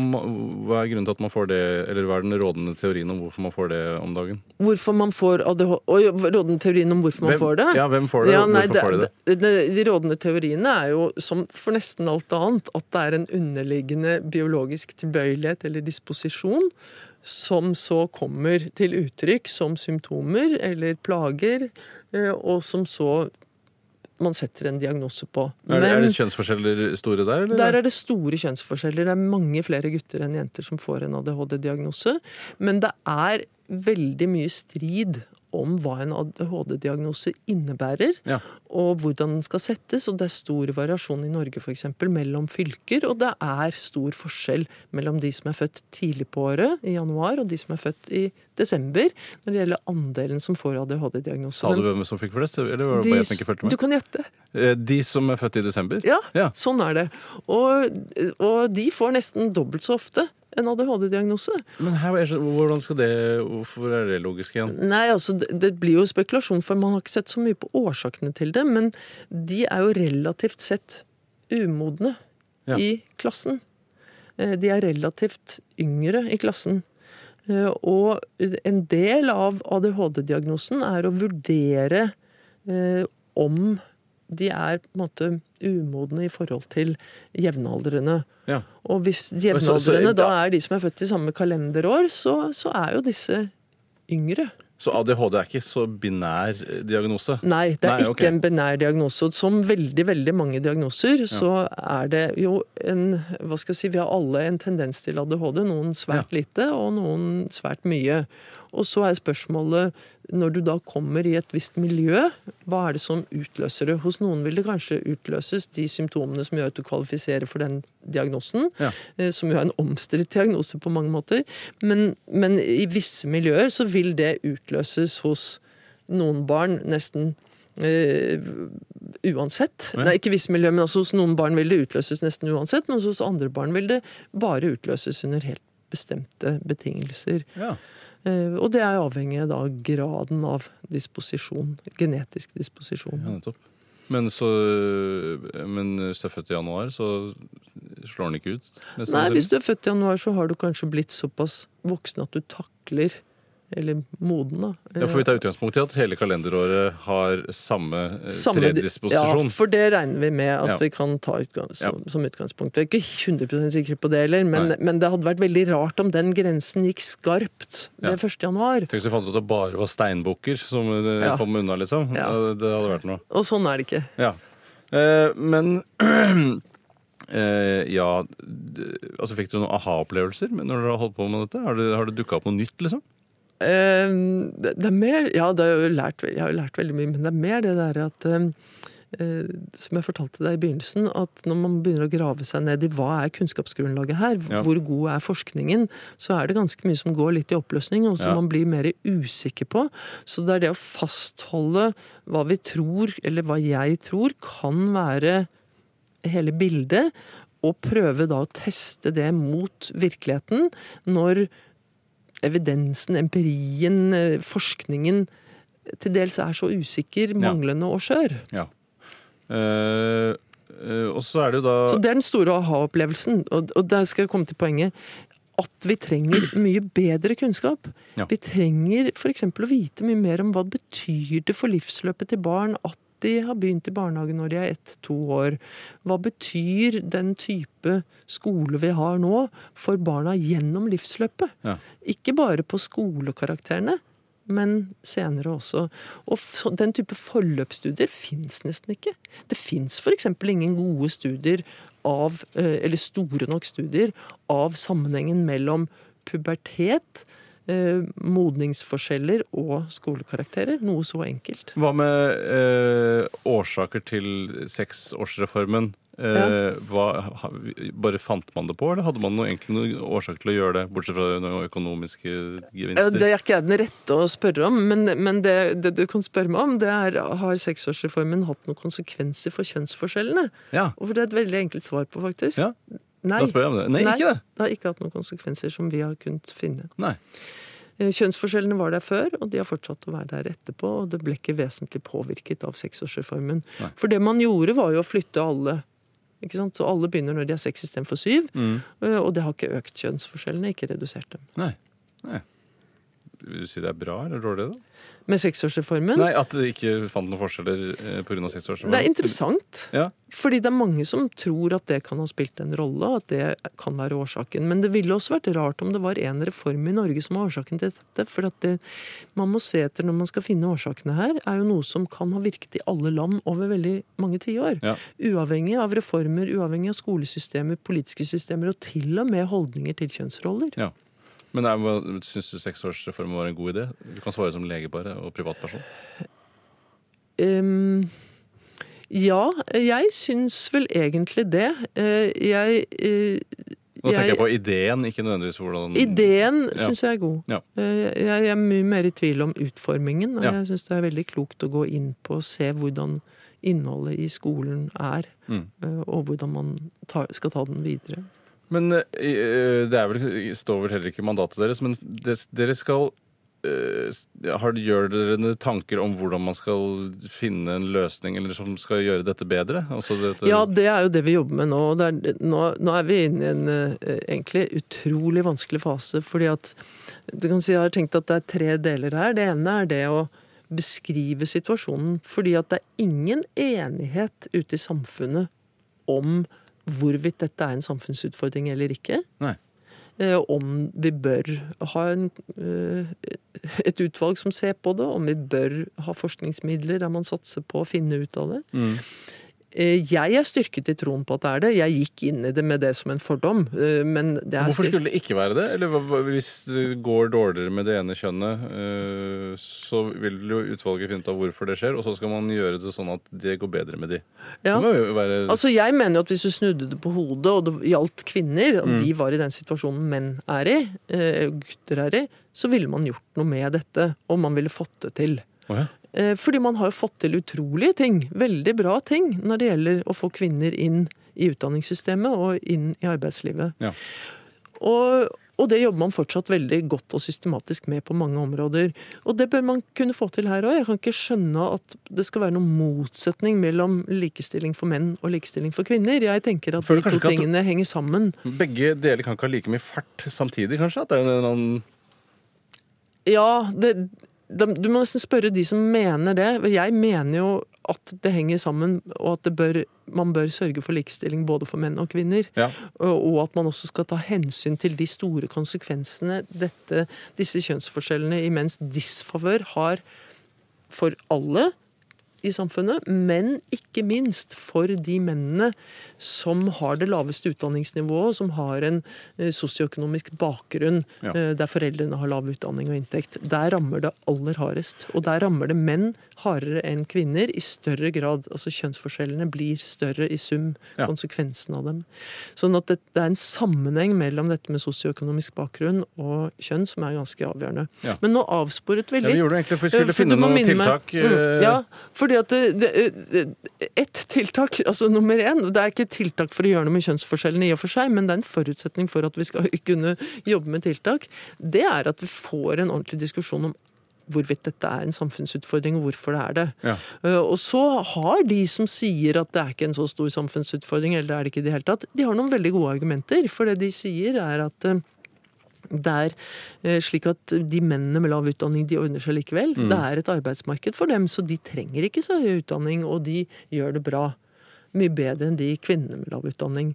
hva er grunnen til at man får det, eller hva er den rådende teorien om hvorfor man får det om dagen? Hvorfor man får ADHD rådende teorien om hvorfor man Hvem- får det? Ja, hvem får det, og nei, hvorfor får de det? det- det- De rådende teoriene er jo, som for nesten alt annet, at det er en underliggende biologisk tilbøyelighet eller disposisjon som så kommer til uttrykk som symptomer eller plager, eh, og som så man setter en diagnose på. Er, det- er det kjønnsforskjeller store der, eller? der er det store kjønnsforskjeller. Det er mange flere gutter enn jenter som får en ADHD-diagnose. Men det er veldig mye strid om hva en ADHD-diagnose innebærer, Ja. og hvordan den skal settes. Og det er stor variasjon i Norge for eksempel, mellom fylker, og det er stor forskjell mellom de som er født tidlig på året, i januar, og de som er født i desember, når det gjelder andelen som får ADHD-diagnose. Sa du hvem som fikk flest, eller var det de- bare jeg som ikke fulgte med? Du kan gjette. Eh, De som er født i desember? Ja, Ja. sånn er det. Og, og de får nesten dobbelt så ofte en ADHD-diagnose. Men her, er hvordan skal det Hvorfor er det logisk igjen? Nei, altså, det, det blir jo spekulasjon, for man har ikke sett så mye på årsakene til det. Men de er jo relativt sett umodne Ja. i klassen. Eh, De er relativt yngre i klassen. Eh, Og en del av ADHD-diagnosen er å vurdere eh, om de er på en måte umodne i forhold til jevnaldrende. Ja. Og hvis jevnaldrende så- da er de som er født i samme kalenderår, så, så er jo disse yngre. Så ADHD er ikke så binær eh, diagnose? Nei, det er Nei, ikke ok. en binær diagnose. Som veldig veldig mange diagnoser, så er det jo en Hva skal jeg si, vi har alle en tendens til ADHD. Noen svært lite, og noen svært mye. Og så er spørsmålet, når du da kommer i et visst miljø, hva er det som utløser det? Hos noen vil det kanskje utløses de symptomene som gjør at du kvalifiserer for den diagnosen. Ja. eh, Som jo er en omstridt diagnose på mange måter. Men, men i visse miljøer så vil det utløses hos noen barn nesten Uh, uansett. Ja. Nei, ikke visse miljø, men også hos noen barn vil det utløses nesten uansett. Men hos andre barn vil det bare utløses under helt bestemte betingelser. Ja. Eh, og det er avhengig av graden av disposisjon. Genetisk disposisjon. Ja, nettopp. Men, så, men hvis du er født i januar, så slår den ikke ut? Nei, hvis du er født i januar, så har du kanskje blitt såpass voksen at du takler Eller moden, da. Ja, for Vi tar utgangspunkt i at hele kalenderåret har samme, eh, Samme- predisposisjon. Ja, for det regner vi med at Ja. vi kan ta utgangs, Ja. som, som utgangspunkt. Vi er ikke 100 sikre på det heller, men, men det hadde vært veldig rart om den grensen gikk skarpt Ja. ved 1. januar. Tenk hvis vi fant ut at det bare var steinbukker som eh, Ja. kom unna, liksom. Ja. Ja, Det hadde vært noe. Og sånn er det ikke. Ja. Eh, men eh, ja Altså Fikk du noen aha-opplevelser når dere har holdt på med dette? Har det, har det dukka opp noe nytt, liksom? Eh, det, det er mer Ja, det har jeg, lært, jeg har jo lært veldig mye, men det er mer det der at eh, eh, Som jeg fortalte deg i begynnelsen, at når man begynner å grave seg ned i hva er kunnskapsgrunnlaget her, Ja. hvor god er forskningen, så er det ganske mye som går litt i oppløsning, og som Ja. man blir mer usikker på. Så det er det å fastholde hva vi tror, eller hva jeg tror, kan være hele bildet, og prøve da å teste det mot virkeligheten når evidensen, empirien, eh, forskningen til dels er så usikker, manglende og skjør. Ja. Uh, uh, og så er det jo da Så det er den store aha-opplevelsen, og, og der skal jeg komme til poenget. At vi trenger mye bedre kunnskap. Ja. Vi trenger f.eks. å vite mye mer om hva det betyr det for livsløpet til barn at de har begynt i barnehage når de er ett-to år. Hva betyr den type skole vi har nå for barna gjennom livsløpet? Ja. Ikke bare på skolekarakterene, men senere også. Og den type forløpsstudier fins nesten ikke. Det fins f.eks. ingen gode studier av, eh, eller store nok studier av sammenhengen mellom pubertet, eh, modningsforskjeller og skolekarakterer. Noe så enkelt. Hva med eh, årsaker til seksårsreformen? Eh, hva, ha, bare fant man det på, eller hadde man noe, egentlig noen årsak til å gjøre det? Bortsett fra noen økonomiske Ja, gevinster? Det er ikke jeg den rette å spørre om, men, men det, det du kan spørre meg om, det er har seksårsreformen hatt noen konsekvenser for kjønnsforskjellene? Ja, Og det er et veldig enkelt svar på, faktisk. Ja, Nei. da spør jeg om det. Nei, Nei. ikke det! Det har ikke hatt noen konsekvenser som vi har kunnet finne. Nei. Eh, Kjønnsforskjellene var der før, og de har fortsatt å være der etterpå. Og det ble ikke vesentlig påvirket av seksårsreformen. Nei. For det man gjorde, var jo å flytte alle. Ikke sant? Så alle begynner når de er seks istedenfor syv. Mm. eh, Og det har ikke økt kjønnsforskjellene, ikke redusert dem. Nei. Nei. Vil du si det er bra eller dårlig, da? Med seksårsreformen Nei, At det ikke fant noen forskjeller eh, pga. seksårsreformen? Det er interessant. Ja. Fordi det er mange som tror at det kan ha spilt en rolle, at det kan være årsaken. Men det ville også vært rart om det var en reform i Norge som var årsaken til dette. For at det man må se etter når man skal finne årsakene her, er jo noe som kan ha virket i alle land over veldig mange tiår. Ja. Uavhengig av reformer, uavhengig av skolesystemer, politiske systemer og til og med holdninger til kjønnsroller. Ja. Men syns du seksårsreformen var en god idé? Du kan svare som lege bare, og privatperson. Um, ja, jeg syns vel egentlig det. Eh, jeg eh, Nå tenker jeg på ideen, ikke nødvendigvis hvordan Ideen Ja. syns jeg er god. Ja. Eh, Jeg er mye mer i tvil om utformingen. Ja. Jeg syns det er veldig klokt å gå inn på og se hvordan innholdet i skolen er. Mm. Og hvordan man skal ta den videre. Men eh, det er vel, står vel heller ikke i mandatet deres, men des, dere skal eh, har, Gjør dere tanker om hvordan man skal finne en løsning eller som skal gjøre dette bedre? Altså dette, Ja, det er jo det vi jobber med nå. er, nå, nå er vi inne i en eh, egentlig utrolig vanskelig fase. fordi at du kan si Jeg har tenkt at det er tre deler her. Det ene er det å beskrive situasjonen. Fordi at det er ingen enighet ute i samfunnet om hvorvidt dette er en samfunnsutfordring eller ikke. Nei. Eh, Om vi bør ha en, eh, et utvalg som ser på det, om vi bør ha forskningsmidler der man satser på å finne ut av det. Mm. Eh, Jeg er styrket i troen på at det er det. Jeg gikk inn i det med det som en fordom. eh, Men det er Hvorfor skulle det ikke være det? Eller hvis det går dårligere med det ene kjønnet, eh, så vil jo utvalget finne ut av hvorfor det skjer, og så skal man gjøre det sånn at det går bedre med de. Ja. Være Altså, jeg mener jo at hvis du snudde det på hodet, og det gjaldt kvinner, og Mm. de var i den situasjonen menn er i, gutter er i, så ville man gjort noe med dette, og man ville fått det til. Oh ja. Eh, Fordi man har jo fått til utrolige ting, veldig bra ting, når det gjelder å få kvinner inn i utdanningssystemet og inn i arbeidslivet. Ja. Og, og det jobber man fortsatt veldig godt og systematisk med på mange områder. Og det bør man kunne få til her òg. Jeg kan ikke skjønne at det skal være noen motsetning mellom likestilling for menn og likestilling for kvinner. Jeg tenker at de to tingene at- henger sammen. Begge deler kan ikke ha like mye fart samtidig, kanskje? At det er en eller annen Ja, det, du må nesten spørre de som mener det. Jeg mener jo at det henger sammen, og at det bør, man bør sørge for likestilling både for menn og kvinner. Ja. Og og at man også skal ta hensyn til de store konsekvensene dette, disse kjønnsforskjellene i menns disfavør har for alle i samfunnet, men ikke minst for de mennene som har det laveste utdanningsnivået, som har en eh, sosioøkonomisk bakgrunn Ja. eh, der foreldrene har lav utdanning og inntekt. Der rammer det aller hardest. Og der rammer det menn hardere enn kvinner i større grad. Altså kjønnsforskjellene blir større i sum, Ja. konsekvensen av dem. Sånn at det, det er en sammenheng mellom dette med sosioøkonomisk bakgrunn og kjønn som er ganske avgjørende. Ja. Men nå avsporet vi litt. Ja, vi gjorde det egentlig, for vi Eh, skulle for finne noen tiltak. Med, Mm, ja, fordi at det, det, et ett tiltak, altså nummer én Det er ikke et tiltak for å gjøre noe med kjønnsforskjellene i og for seg, men det er en forutsetning for at vi skal kunne jobbe med tiltak. Det er at vi får en ordentlig diskusjon om hvorvidt dette er en samfunnsutfordring, og hvorfor det er det. Ja. Eh, Og så har de som sier at det er ikke en så stor samfunnsutfordring, eller det er det ikke i det hele tatt, de har noen veldig gode argumenter. For det de sier er at eh, det er eh, slik at de mennene med lav utdanning de ordner seg likevel. Mm. Det er et arbeidsmarked for dem, så de trenger ikke så høy utdanning, og de gjør det bra. Mye bedre enn de kvinnene med lav utdanning.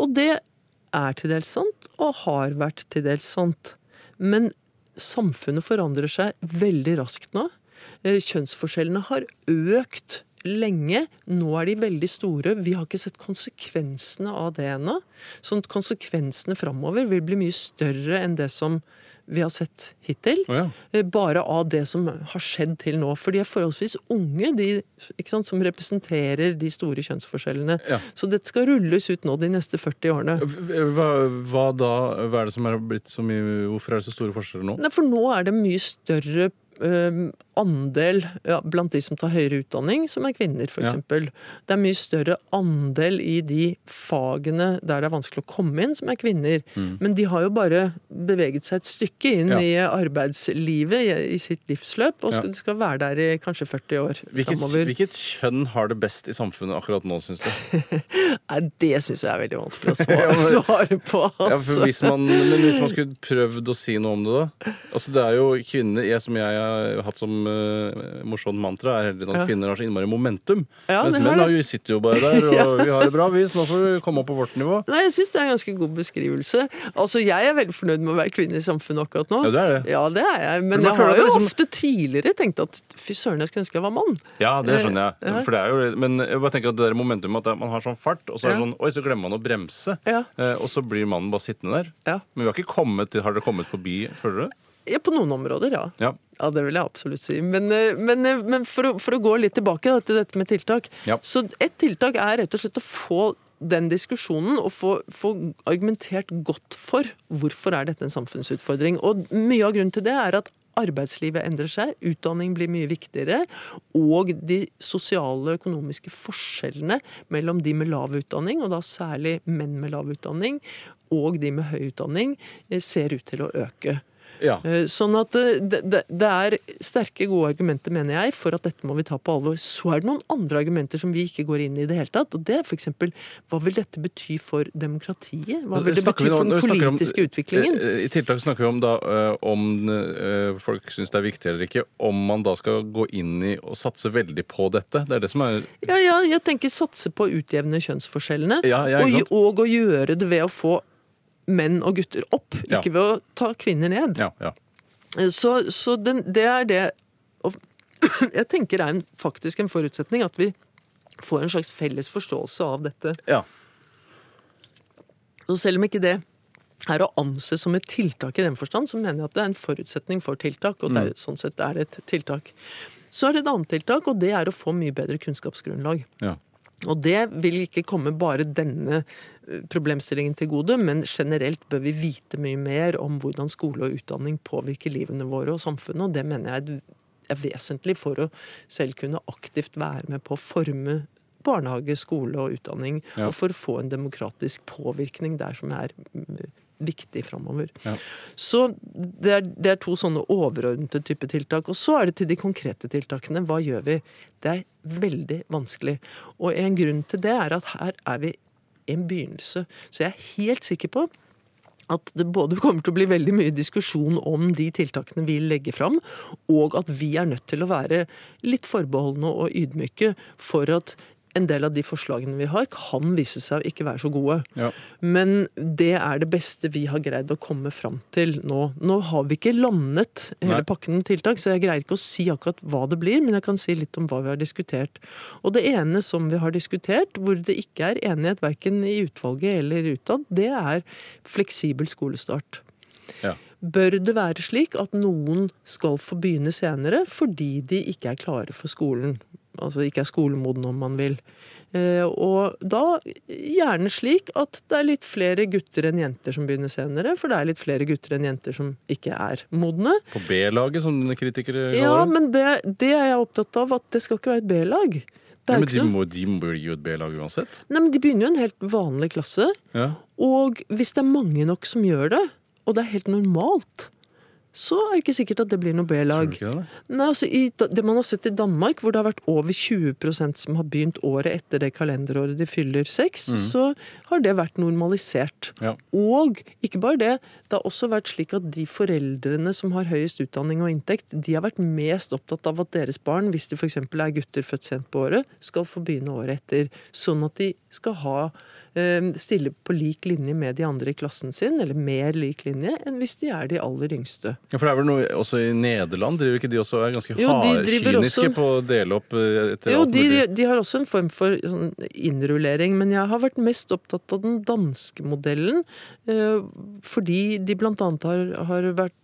Og det er til dels sant, og har vært til dels sant. Men samfunnet forandrer seg veldig raskt nå. Eh, Kjønnsforskjellene har økt lenge. Nå er de veldig store. Vi har ikke sett konsekvensene av det ennå. Sånn at konsekvensene framover vil bli mye større enn det som vi har sett hittil. Oh, ja. Eh, Bare av det som har skjedd til nå. For de er forholdsvis unge, de sant, som representerer de store kjønnsforskjellene. Ja. Så dette skal rulles ut nå de neste 40 årene. Hva, hva da? Hva er det som er blitt så mye Hvorfor er det så store forskjeller nå? Nei, for nå er det mye større eh, andel ja, blant de som tar høyere utdanning, som er kvinner, f.eks. Ja. Det er mye større andel i de fagene der det er vanskelig å komme inn, som er kvinner. Men de har jo bare beveget seg et stykke inn Mm. Ja. i arbeidslivet i, i sitt livsløp, og skal, ja. skal være der i kanskje 40 år Hvilket, framover. hvilket kjønn har det best i samfunnet akkurat nå, syns du? Nei, det syns jeg er veldig vanskelig å svare, svare på. Ja, Altså. hvis man, men hvis man skulle prøvd å si noe om det, da? Altså, det er jo kvinner jeg, Som jeg har hatt som uh, morsomt mantra, er heller at Ja. kvinner har så innmari momentum. Ja, mens menn har jo, sitter jo bare der, og vi har det bra, vi. Så nå får vi komme opp på vårt nivå. Nei, jeg syns det er en ganske god beskrivelse. Altså, Jeg er veldig fornøyd med å være kvinne i samfunnet akkurat nå. Ja, det er det. Ja, det er jeg. Men Men jeg har jo liksom- ofte tidligere tenkt at fy søren, jeg skulle ønske jeg var mann. Ja, det skjønner jeg. Ja. For det er jo, men jeg bare tenker at det der momentumet at man har sånn fart, og så er det Ja. sånn Oi, så glemmer man å bremse. Ja. Eh, og så blir mannen bare sittende der. Ja. Men vi har ikke kommet til Har dere kommet forbi, føler du? Ja, på noen områder, ja. Ja. Ja, det vil jeg absolutt si. Men, eh, men, eh, men for, å, for å gå litt tilbake til dette med tiltak. Ja. Så et tiltak er rett og slett å få den diskusjonen og få, få argumentert godt for hvorfor er dette en samfunnsutfordring. Og mye av grunnen til det er at arbeidslivet endrer seg, utdanning blir mye viktigere, og de sosiale og økonomiske forskjellene mellom de med lav utdanning, og da særlig menn med lav utdanning, og de med høy utdanning, eh, ser ut til å øke. Ja. Eh, Sånn at eh, det, det, det er sterke, gode argumenter, mener jeg, for at dette må vi ta på alvor. Så er det noen andre argumenter som vi ikke går inn i i det hele tatt. Og det er f.eks. hva vil dette bety for demokratiet? Hva vil det bety for den politiske om- politiske utviklingen? Eh, I tiltak snakker vi om da eh, om eh, folk syns det er viktig eller ikke, om man da skal gå inn i og satse veldig på dette. Det er det som er Ja, ja, jeg tenker satse på å utjevne kjønnsforskjellene. Ja, ja, og, og å gjøre det ved å få menn og gutter opp, ikke ved å ta kvinner ned. Ja, ja. Så, så den, det er det Jeg tenker det er en, faktisk en forutsetning at vi får en slags felles forståelse av dette. Ja. Og selv om ikke det er å anse som et tiltak i den forstand, så mener jeg at det er en forutsetning for tiltak, og det er, sånn sett er det et tiltak. Så er det et annet tiltak, og det er å få mye bedre kunnskapsgrunnlag. ja. Og det vil ikke komme bare denne problemstillingen til gode, men generelt bør vi vite mye mer om hvordan skole og utdanning påvirker livene våre og samfunnet, og det mener jeg er- vesentlig for å selv kunne aktivt være med på å forme barnehage, skole og utdanning, Ja. og for å få en demokratisk påvirkning der som er mm, viktig framover. Ja. Så det er, det er to sånne overordnede type tiltak. Og så er det til de konkrete tiltakene. Hva gjør vi? Det er veldig vanskelig. Og en grunn til det er at her er vi en begynnelse. Så jeg er helt sikker på at det både kommer til å bli veldig mye diskusjon om de tiltakene vi legger fram, og at vi er nødt til å være litt forbeholdne og ydmyke for at en del av de forslagene vi har, kan vise seg å ikke være så gode. Ja. Men det er det beste vi har greid å komme fram til nå. Nå har vi ikke landet hele Nei. pakken med tiltak, så jeg greier ikke å si akkurat hva det blir, men jeg kan si litt om hva vi har diskutert. Og det ene som vi har diskutert, hvor det ikke er enighet verken i utvalget eller utad, det er fleksibel skolestart. Ja. Bør det være slik at noen skal få begynne senere fordi de ikke er klare for skolen? Altså ikke er skolemoden, om man vil. Eh, Og da gjerne slik at det er litt flere gutter enn jenter som begynner senere, for det er litt flere gutter enn jenter som ikke er modne. På B-laget, som dine kritikere kaller Ja, det. men det, det er jeg opptatt av, at det skal ikke være et B-lag. Ja, men de, må, de må bli jo et B-lag uansett. Nei, men De begynner jo en helt vanlig klasse. Ja. Og hvis det er mange nok som gjør det, og det er helt normalt, så er det ikke sikkert at det blir noe B-lag. Nei, altså i, Det man har sett i Danmark, hvor det har vært over 20% som har begynt året etter det kalenderåret de fyller seks, så har det vært normalisert. Ja. Og ikke bare det, det har også vært slik at de foreldrene som har høyest utdanning og inntekt, de har vært mest opptatt av at deres barn, hvis de f.eks. er gutter født sent på året, skal få begynne året etter. Sånn at de skal ha stille på lik linje med de andre i klassen sin, eller mer lik linje, enn hvis de er de aller yngste. Ja, for det er vel noe også i Nederland driver ikke de også er ganske Jo, de driver hardkyniske også- på å dele opp eh, etter Jo, alt de, de har også en form for sånn innrullering, men jeg har vært mest opptatt av den danske modellen, eh, fordi de blant annet har, har vært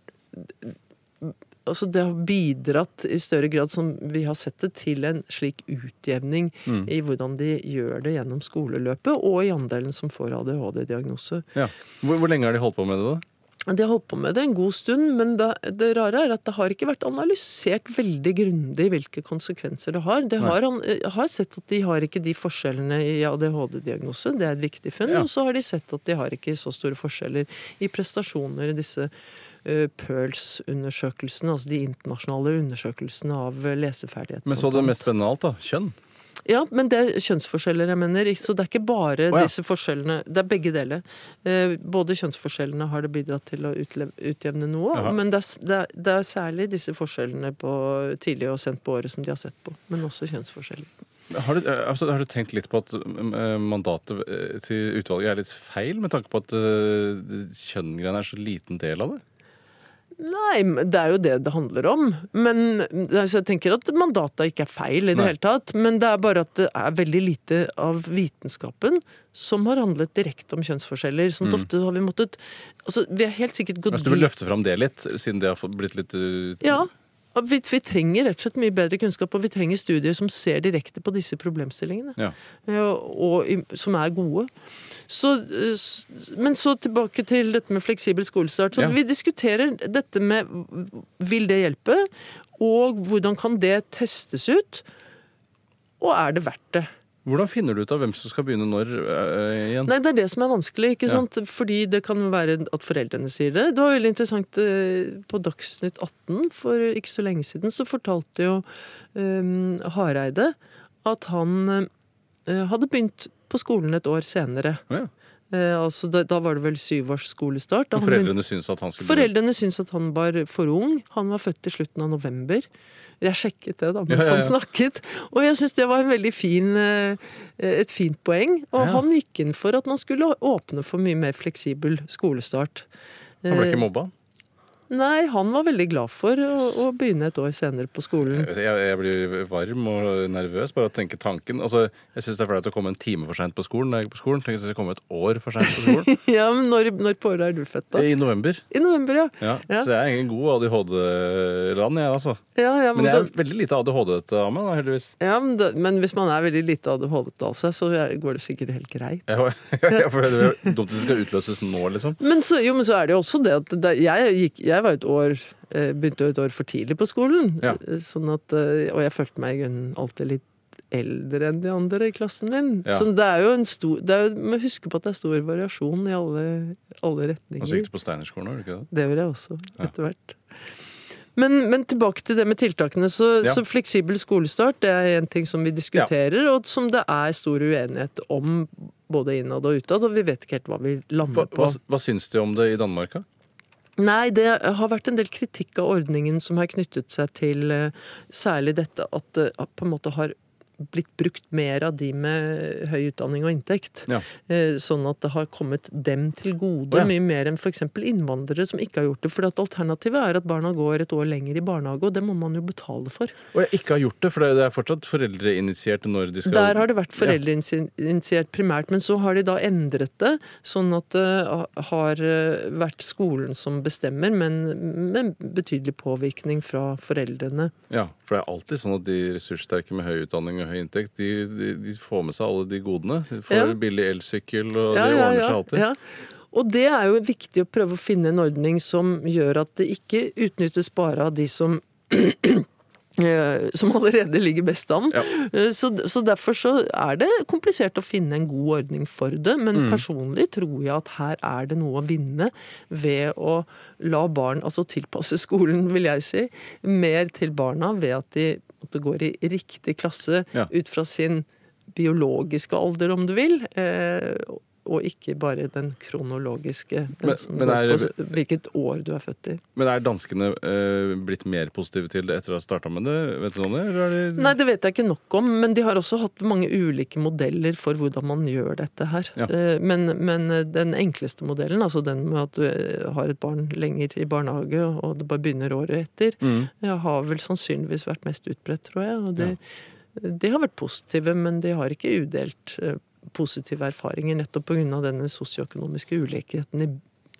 Altså det har bidratt i større grad, som vi har sett det, til en slik utjevning Mm. i hvordan de gjør det gjennom skoleløpet, og i andelen som får ADHD-diagnose. Ja. Hvor, hvor lenge har de holdt på med det, da? De har holdt på med det en god stund, men det, det rare er at det har ikke vært analysert veldig grundig hvilke konsekvenser det har. Det har, jeg har sett at de har ikke de forskjellene i ADHD-diagnose, det er et viktig funn. Ja. Og så har de sett at de har ikke så store forskjeller i prestasjoner i disse PIRLS-undersøkelsene, altså de internasjonale undersøkelsene av leseferdigheter. leseferdighet. Men så det mest spennende av alt, da. Kjønn. Ja, men det er kjønnsforskjeller jeg mener. Så det er ikke bare oh, ja. disse forskjellene. Det er begge deler. Eh, Både kjønnsforskjellene har det bidratt til å utjevne noe, Jaha. men det er, det, er, særlig disse forskjellene på tidlig og sent på året som de har sett på. Men også kjønnsforskjeller. Har du, eh, altså, har du tenkt litt på at eh, mandatet eh, til utvalget er litt feil, med tanke på at kjønngreiene er så liten del av det? Nei, det er jo det det handler om. Men altså, jeg tenker at mandatet ikke er feil i det Nei. hele tatt. Men det er bare at det er veldig lite av vitenskapen som har handlet direkte om kjønnsforskjeller. Sånn Mm. ofte har vi måttet Altså, vi har helt sikkert gått altså, du vil løfte fram det litt, siden det har blitt litt uh, Ja. Vi, vi trenger rett og slett mye bedre kunnskap, og vi trenger studier som ser direkte på disse problemstillingene. Ja. Og, og som er gode. Så, eh, men så tilbake til dette med fleksibel skolestart. Så Ja. Vi diskuterer dette med vil det hjelpe, og hvordan kan det testes ut? Og er det verdt det? Hvordan finner du ut av hvem som skal begynne når øh, igjen? Nei, Det er det som er vanskelig. ikke Ja. sant? Fordi det kan være at foreldrene sier det. Det var veldig interessant eh, på Dagsnytt 18 for ikke så lenge siden. Så fortalte jo eh, Hareide at han øh, hadde begynt på skolen et år senere. Ja. Eh, altså da, da var det vel syvårs skolestart. Da han foreldrene syntes at han skulle. Foreldrene syntes at han var for ung. Han var født i slutten av november. Jeg sjekket det da mens Ja, ja, ja. han snakket, og jeg syns det var fin, eh, et fint poeng. Og han gikk inn for at man skulle åpne for mye mer fleksibel skolestart. Han ble Eh, ikke mobba? Nei, han var veldig glad for å, å begynne et år senere på skolen. Jeg, jeg blir varm og nervøs bare av å tenke tanken. Altså, jeg syns det er flaut å komme en time for seint på skolen. når jeg er på skolen. Tenk hvis jeg kommer et år for seint på skolen. Ja, men når, når på året er du født, da? I november. I november, ja. Ja. Ja. Så jeg er ingen god ADHD-land, jeg, altså. Ja, ja, men, Men jeg er da, veldig lite ADHD-ete av meg, da, heldigvis. ja, men, da, men hvis man er veldig lite ADHD av seg, så går det sikkert helt greit. Jeg, for det er dumt hvis det skal utløses nå, liksom. Men så, jo, men så er det jo også det at det, jeg, gikk, jeg var et år eh, Begynte et år for tidlig på skolen. Ja. Sånn at, eh, og jeg følte meg alltid litt eldre enn de andre i klassen min. Ja. Så det er jo en stor det er, Man husker på at det er stor variasjon i alle, alle Og så gikk du på Steinerskolen, gjorde du ikke det? Det gjorde jeg også, etter hvert. Men, men tilbake til det med tiltakene. Så, Ja. så fleksibel skolestart det er en ting som vi diskuterer, og som det er stor uenighet om både innad og utad, og vi vet ikke helt hva vi Hva, lander på. hva, hva syns de om det i Danmark? da? Nei, det har vært en del kritikk av ordningen som har knyttet seg til eh, særlig dette at det på en måte har blitt brukt mer av de med høy utdanning og inntekt. Ja. Eh, Sånn at det har kommet dem til gode, ja. mye mer enn f.eks. innvandrere som ikke har gjort det. For alternativet er at barna går et år lenger i barnehage, og det må man jo betale for. Og jeg ikke har gjort det, for det er fortsatt foreldreinitiert når de skal Der har det vært foreldreinitiert primært, men så har de da endret det, sånn at det har eh, vært skolen som bestemmer, men med betydelig påvirkning fra foreldrene. Ja, for det er alltid sånn at de ressurssterke med høy utdanning og høy inntekt, de, de, de får med seg alle de godene. De får Ja. billig elsykkel, og Ja, det ordner seg alltid. ja. Og det er jo viktig å prøve å finne en ordning som gjør at det ikke utnyttes bare av de som som allerede ligger best an. Ja. Eh, Så, så derfor så er det komplisert å finne en god ordning for det. Men Mm. personlig tror jeg at her er det noe å vinne ved å la barn, altså tilpasse skolen, vil jeg si, mer til barna ved at de at det går i riktig klasse Ja. ut fra sin biologiske alder, om du vil. Eh, og ikke bare den kronologiske, den Men- men er- på hvilket år du er født i. Men er danskene eh, blitt mer positive til det etter å ha starta med det? Vet du noe det? Eller er de... Nei, det vet jeg ikke nok om, men de har også hatt mange ulike modeller for hvordan man gjør dette her. Ja. Eh, Men, men den enkleste modellen, altså den med at du eh, har et barn lenger i barnehage, og det bare begynner året etter, Mm. ja, har vel sannsynligvis vært mest utbredt, tror jeg. Og de, de har vært positive, men de har ikke udelt eh, positive erfaringer nettopp pga. denne sosioøkonomiske ulikheten i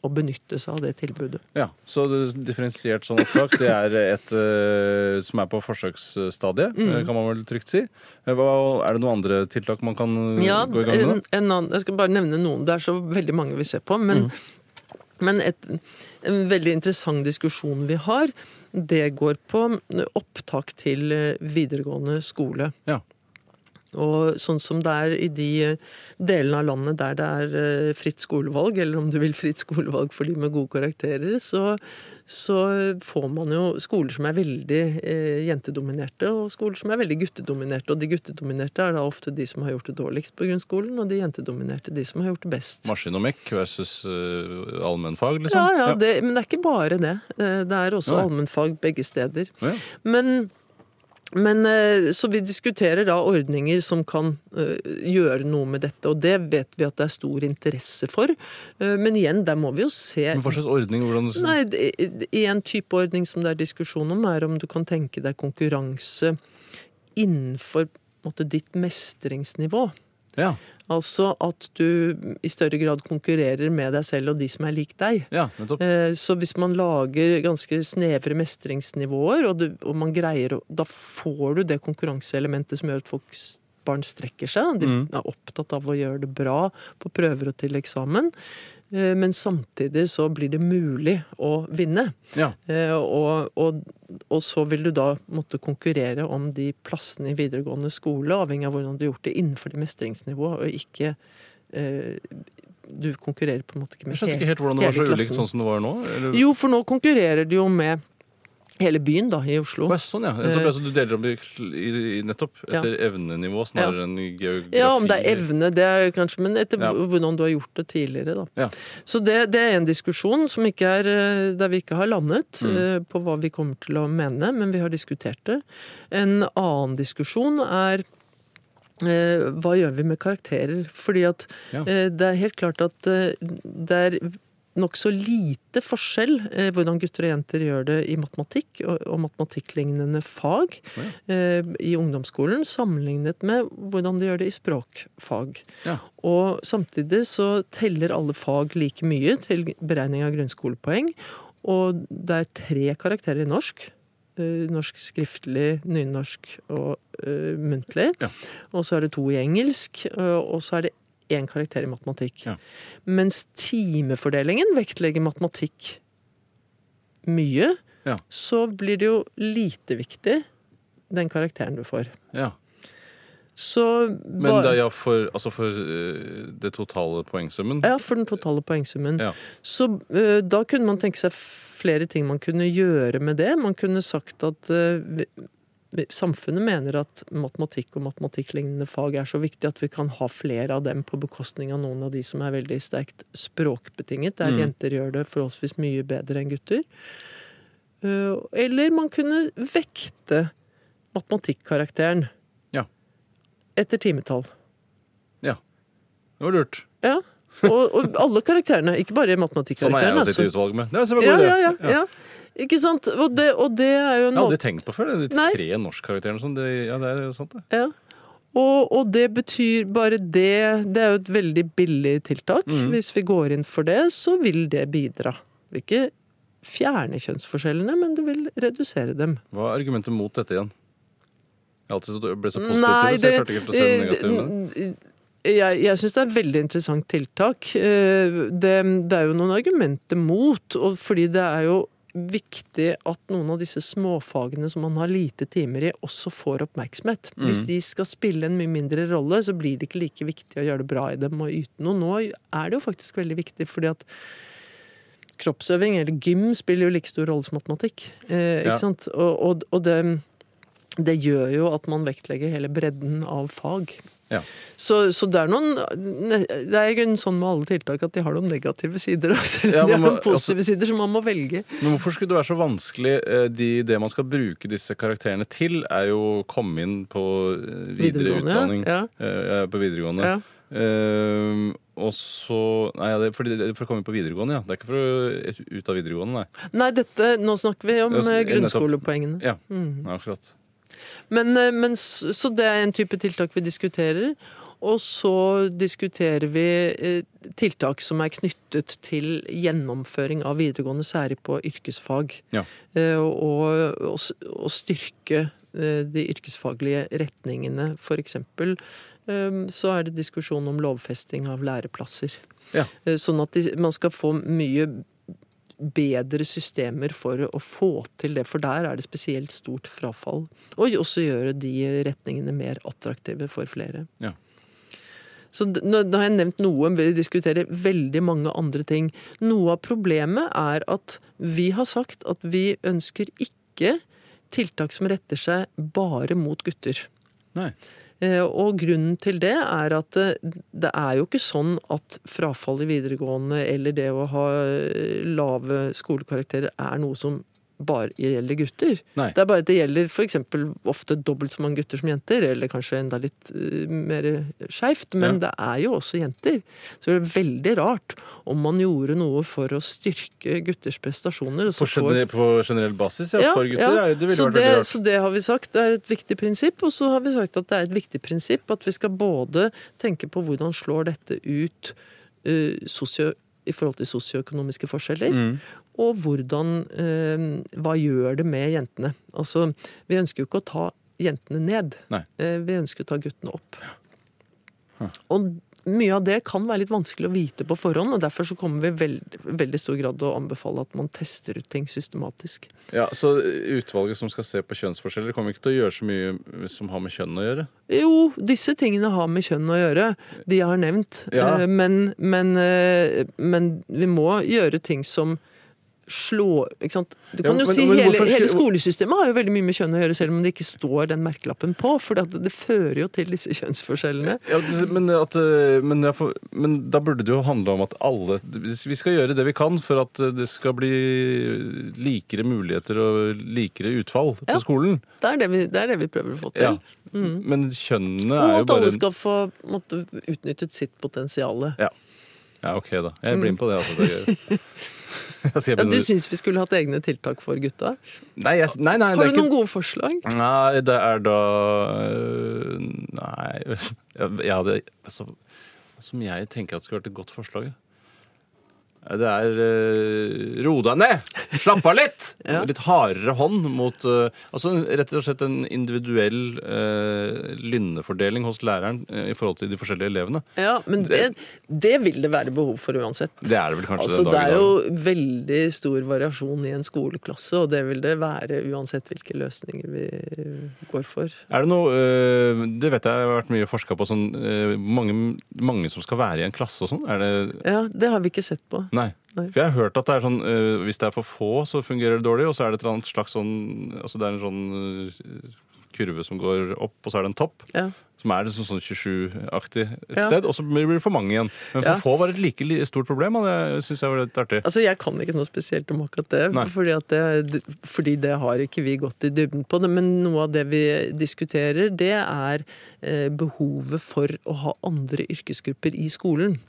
å benytte seg av det tilbudet. Ja, Så differensiert sånn opptak, det er et uh, som er på forsøksstadiet, Mm. eh, kan man vel trygt si. Eh, Hva, er det noen andre tiltak man kan Ja, gå i gang med? en, en annen, jeg skal bare nevne noen. Det er så veldig mange vi ser på. Men, Mm. men et, en veldig interessant diskusjon vi har, det går på opptak til videregående skole. Ja. Og sånn som det er i de eh, delene av landet der det er eh, fritt skolevalg, eller om du vil fritt skolevalg for de med gode karakterer, så, så får man jo skoler som er veldig eh, jentedominerte, og skoler som er veldig guttedominerte. Og de guttedominerte er da ofte de som har gjort det dårligst på grunnskolen, og de jentedominerte de som har gjort det best. Maskin og mekk versus uh, allmennfag, liksom? Ja, ja, det, men det er ikke bare det. Det er også allmennfag begge steder. Ja. Men, men eh, Så vi diskuterer da ordninger som kan eh, gjøre noe med dette, og det vet vi at det er stor interesse for. Eh, Men igjen, der må vi jo se Men hva slags ordning? Hvordan Nei, i en type ordning som det er diskusjon om, er om du kan tenke deg konkurranse innenfor måte, ditt mestringsnivå. Ja, Altså at du i større grad konkurrerer med deg selv og de som er lik deg. ja. Eh, Så hvis man lager ganske snevre mestringsnivåer, og, du, og man greier Da får du det konkurranseelementet som gjør at folk, barn strekker seg. De Mm. er opptatt av å gjøre det bra på prøver og til eksamen. Eh, Men samtidig så blir det mulig å vinne. Ja. Eh, Og, og, og så vil du da måtte konkurrere om de plassene i videregående skole, avhengig av hvordan du har gjort det innenfor det mestringsnivået, og ikke eh, Du konkurrerer på en måte ikke med hele klassen. Jeg skjønte ikke helt hvordan det var så ulikt sånn som det var nå. Eller? Jo, for nå konkurrerer du jo med hele byen, da, i Oslo. Å, sånn, ja. Nettopp, altså, du deler om det nettopp Ja. etter evnenivå snarere enn geografi. Ja, om det er evne, det er kanskje, men etter Ja. hvordan du har gjort det tidligere, da. Ja. Så det, det er en diskusjon er, eh, der vi ikke har landet Mm. eh, på hva vi kommer til å mene, men vi har diskutert det. En annen diskusjon er eh, hva gjør vi med karakterer? Fordi at Ja. eh, det er helt klart at eh, det er nokså lite forskjell eh, hvordan gutter og jenter gjør det i matematikk og, og matematikklignende fag Ja. eh, i ungdomsskolen, sammenlignet med hvordan de gjør det i språkfag. Ja. Og samtidig så teller alle fag like mye til beregning av grunnskolepoeng. Og det er tre karakterer i norsk. Eh, Norsk skriftlig, nynorsk og eh, muntlig. Ja. Og så er det to i engelsk, eh, og så er det én karakter i matematikk. Ja. Mens timefordelingen vektlegger matematikk mye, Ja. så blir det jo lite viktig, den karakteren du får. Ja. Så Men da, ja for, altså for eh, det totale poengsummen? Ja, for den totale poengsummen. Ja. Så uh, da kunne man tenke seg flere ting man kunne gjøre med det. Man kunne sagt at vi, samfunnet mener at matematikk og matematikklignende fag er så viktig at vi kan ha flere av dem på bekostning av noen av de som er veldig sterkt språkbetinget, der Mm. jenter gjør det forholdsvis mye bedre enn gutter. Eh, eller man kunne vekte matematikkarakteren. Ja. Etter timetall. Ja. Det var lurt. Ja. Og, og alle karakterene, ikke bare Sånn er jeg å sitte i altså. utvalg med. Det er ja, Ja, ja, ja, ja. Ikke sant? Og det, og det er jo Jeg en har aldri tenkt på før. De tre norskkarakterene sånn. Ja, det er jo sant, det. ja. og, og det betyr bare det Det er jo et veldig billig tiltak. Mm. Hvis vi går inn for det, så vil det bidra. Det vil ikke fjerne kjønnsforskjellene, men det vil redusere dem. Hva er argumentet mot dette igjen? Jeg alltid så- ble så positiv Nei, til det, så jeg klarte ikke å se det negative med det. eh, jeg, jeg syns det er et veldig interessant tiltak. Eh, Det, det er jo noen argumenter mot, og fordi det er jo viktig at noen av disse småfagene som man har lite timer i, også får oppmerksomhet. Mm. Hvis de skal spille en mye mindre rolle, så blir det ikke like viktig å gjøre det bra i dem og yte noe. Nå er det jo faktisk veldig viktig, fordi at kroppsøving, eller gym, spiller jo like stor rolle som matematikk. Eh, Ja. ikke sant? Og, og, og det, det gjør jo at man vektlegger hele bredden av fag. Ja. Så, så det er noen Det er jo sånn med alle tiltak at de har noen negative sider. Om Ja, de har noen positive positive sider, som man må velge. Men hvorfor skulle det være så vanskelig? Eh, De, det man skal bruke disse karakterene til, er jo å komme inn på eh, videre utdanning ja. eh, på videregående. Ja. Uh, og så Nei, det er for, det er for å komme inn på videregående, ja. Det er ikke for å ut av videregående, nei. Nei, dette, nå snakker vi om Ja, grunnskolepoengene. Ja, Mm. ja akkurat. Men, eh, men, så det er en type tiltak vi diskuterer. Og så diskuterer vi eh, tiltak som er knyttet til gjennomføring av videregående, særlig på yrkesfag. Ja. Eh, Og, og, og styrke de yrkesfaglige retningene. Eh, så er det diskusjon om lovfesting av læreplasser. Ja. Sånn at man skal få mye bedre systemer for å få til det, for der er det spesielt stort frafall. Og også gjøre de retningene mer attraktive for flere. Ja. Så nå har jeg nevnt noe, vi diskuterer veldig mange andre ting. Noe av problemet er at vi har sagt at vi ønsker ikke tiltak som retter seg bare mot gutter. Nei. Eh, Og grunnen til det er at det, det er jo ikke sånn at frafall i videregående eller det å ha eh, lave skolekarakterer er noe som bare gjelder gutter. Nei. Det er bare det gjelder f.eks. ofte dobbelt så mange gutter som jenter, eller kanskje enda litt uh, mer skeivt, men det er jo også jenter. Så det er veldig rart om man gjorde noe for å styrke gutters prestasjoner. På, får- på generell basis, ja. for gutter. ja. Det ville vært det, veldig rart. så det har vi sagt det er et viktig prinsipp. Og så har vi sagt at det er et viktig prinsipp at vi skal både tenke på hvordan slår dette ut uh, sosio, i forhold til sosioøkonomiske forskjeller, Mm. og hvordan eh, Hva gjør det med jentene? Altså, vi ønsker jo ikke å ta jentene ned. Nei. Eh, vi ønsker å ta guttene opp. Og mye av det kan være litt vanskelig å vite på forhånd, og derfor så kommer vi i veld, veldig stor grad å anbefale at man tester ut ting systematisk. Ja, Så utvalget som skal se på kjønnsforskjeller, kommer ikke til å gjøre så mye som har med kjønn å gjøre? Jo, disse tingene har med kjønn å gjøre, de jeg har nevnt. Ja. Eh, Men, men, eh, men vi må gjøre ting som slår ikke sant? Du Ja, kan jo men- si men hele, hele skolesystemet har jo veldig mye med kjønn å gjøre, selv om det ikke står den merkelappen på. For det, det fører jo til disse kjønnsforskjellene. Ja, men, at, eh, får- men da burde det jo handle om at alle Vi skal gjøre det vi kan for at det skal bli likere muligheter og likere utfall på Ja. skolen. Det er det vi, det er det vi prøver å få til. Ja. Men kjønnene er jo bare Og at alle skal få måtte, utnyttet sitt potensial. Ja. Ja, ok, da. Jeg blir med på det. Altså. Altså, Ja, du syns vi skulle hatt egne tiltak for gutta? nei, jeg, nei, nei, Har det du ikke noen gode forslag? Nei, det er da øh, Nei Ja, det altså, Som jeg tenker at skulle vært et godt forslag. ja. Det er uh, Ro deg ned! Slapp av litt! Ja. Litt hardere hånd mot uh, Altså rett og slett en individuell uh, lynnefordeling hos læreren i forhold til de forskjellige elevene. Ja, men det, det vil det være behov for uansett. Det er det vel kanskje Altså, den det dag er jo veldig stor variasjon i en skoleklasse, og det vil det være uansett hvilke løsninger vi går for. Er det noe Det vet jeg har vært mye forska på. Sånn, mange, mange som skal være i en klasse og sånn. Det Ja, det har vi ikke sett på. Nei. For jeg har hørt at det er sånn øh, hvis det er for få, så fungerer det dårlig. Og så er det et eller annet slags sånn Altså det er en sånn øh, kurve som går opp, og så er det en topp. Ja. Som er liksom sånn 27-aktig et Ja. sted. Og så blir det for mange igjen. Men for Ja. få var et like stort problem, og det syns jeg var litt artig. Altså, Jeg kan ikke noe spesielt om akkurat det, fordi, at det, fordi det har ikke vi gått i dybden på. det, Men noe av det vi diskuterer, det er eh, behovet for å ha andre yrkesgrupper i skolen.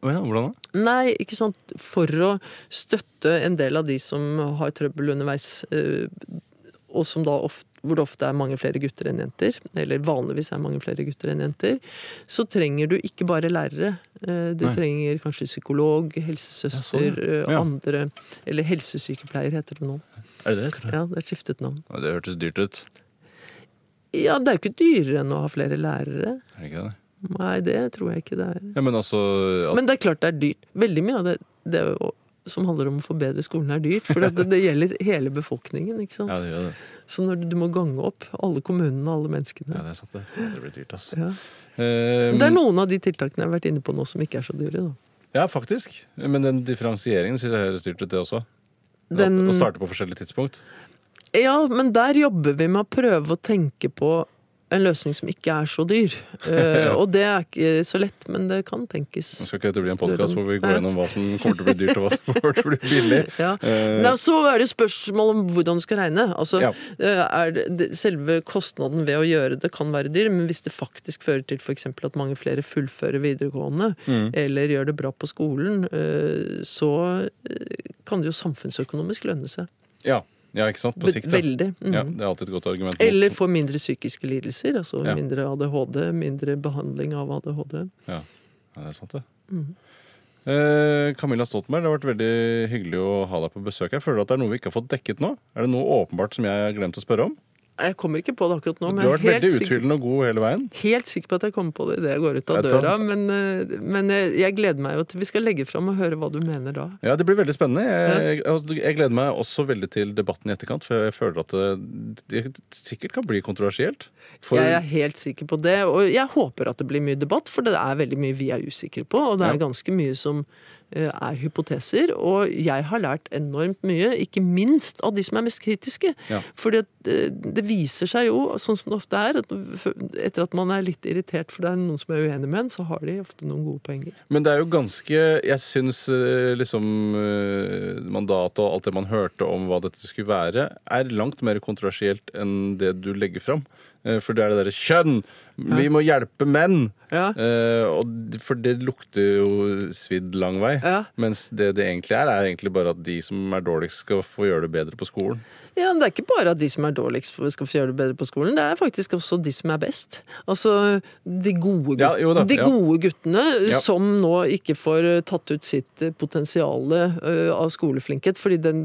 Hvordan da? Nei, ikke sant. For å støtte en del av de som har trøbbel underveis, eh, og som da ofte hvor det ofte er mange flere gutter enn jenter, eller vanligvis er mange flere gutter enn jenter, så trenger du ikke bare lærere. Eh, Du Nei. trenger kanskje psykolog, helsesøster, Ja, sånn, ja. eh, andre Eller helsesykepleier, heter det nå. Er det det, tror jeg? Ja, det er skiftet navn. Ja, det hørtes dyrt ut. Ja, det er jo ikke dyrere enn å ha flere lærere. Er det ikke det? Nei, det tror jeg ikke det er. Ja, men altså at, Men det er klart det er dyrt. Veldig mye av det, det som handler om å forbedre skolen, er dyrt. For det, det gjelder hele befolkningen. ikke sant? Ja, det gjør det. Så når du, du må gange opp alle kommunene og alle menneskene. Ja, det er sant, det. Det blir dyrt, ass. ja. Um... Det er noen av de tiltakene jeg har vært inne på nå som ikke er så dyre. da. Ja, faktisk. Men den differensieringen syns jeg høres dyrt ut, det også. Den- Å starte på forskjellig tidspunkt. Ja, men der jobber vi med å prøve å tenke på en løsning som ikke er så dyr. Eh, og det er ikke så lett, men det kan tenkes. Nå skal ikke dette bli en podkast hvor vi går gjennom hva som kommer til å bli dyrt, og hva som kommer til å bli billig. Ja. Uh, Nei, så er det spørsmål om hvordan du skal regne. Altså, Ja. eh, er det, selve kostnaden ved å gjøre det kan være dyr, men hvis det faktisk fører til f.eks. at mange flere fullfører videregående, Mm. eller gjør det bra på skolen, så kan det jo samfunnsøkonomisk lønne seg. ja. Ja, ikke sant? På sikt, da. Veldig. Mm. Ja, det er alltid et godt argument. Eller få mindre psykiske lidelser, altså Ja. mindre ADHD, mindre behandling av ADHD. Ja, det er sant, det. Mm. Eh, Camilla Stoltenberg, det har vært veldig hyggelig å ha deg på besøk. Jeg føler at det er noe vi ikke har fått dekket nå. Er det noe åpenbart som jeg har glemt å spørre om? Jeg kommer ikke på det akkurat nå, Du har vært veldig utfyllende og god hele veien. helt sikker på at jeg kommer på det idet jeg går ut av døra. Men, eh, men jeg, jeg gleder meg jo til vi skal legge fram og høre hva du mener da. Ja, Det blir veldig spennende. Jeg, jeg, jeg gleder meg også veldig til debatten i etterkant, for jeg føler at det, det sikkert kan bli kontroversielt. For, Jeg er helt sikker på det, og jeg håper at det blir mye debatt, for det er veldig mye vi er usikre på, og det er ganske mye som eh, er hypoteser. Og jeg har lært enormt mye, ikke minst av de som er mest kritiske. Ja. For eh, det viser seg jo, sånn som det ofte er, at etter at man er litt irritert for det er noen som er uenig med en, så har de ofte noen gode poenger. Men det er jo ganske Jeg syns eh, liksom eh, mandatet og alt det man hørte om hva dette skulle være, er langt mer kontroversielt enn det du legger fram. Eh, For det er det derre kjønn! Vi må hjelpe menn! Ja. Eh, og, d- for det lukter jo svidd lang vei. Ja. Mens det det egentlig er, er egentlig bare at de som er dårligst, skal få gjøre det bedre på skolen. Ja, men Det er ikke bare at de som er dårligst skal få gjøre det bedre på skolen, det er faktisk også de som er best. Altså de gode, Ja, jo da, de ja. gode guttene Ja. som nå ikke får eh, tatt ut sitt eh, potensial eh, av skoleflinkhet fordi den,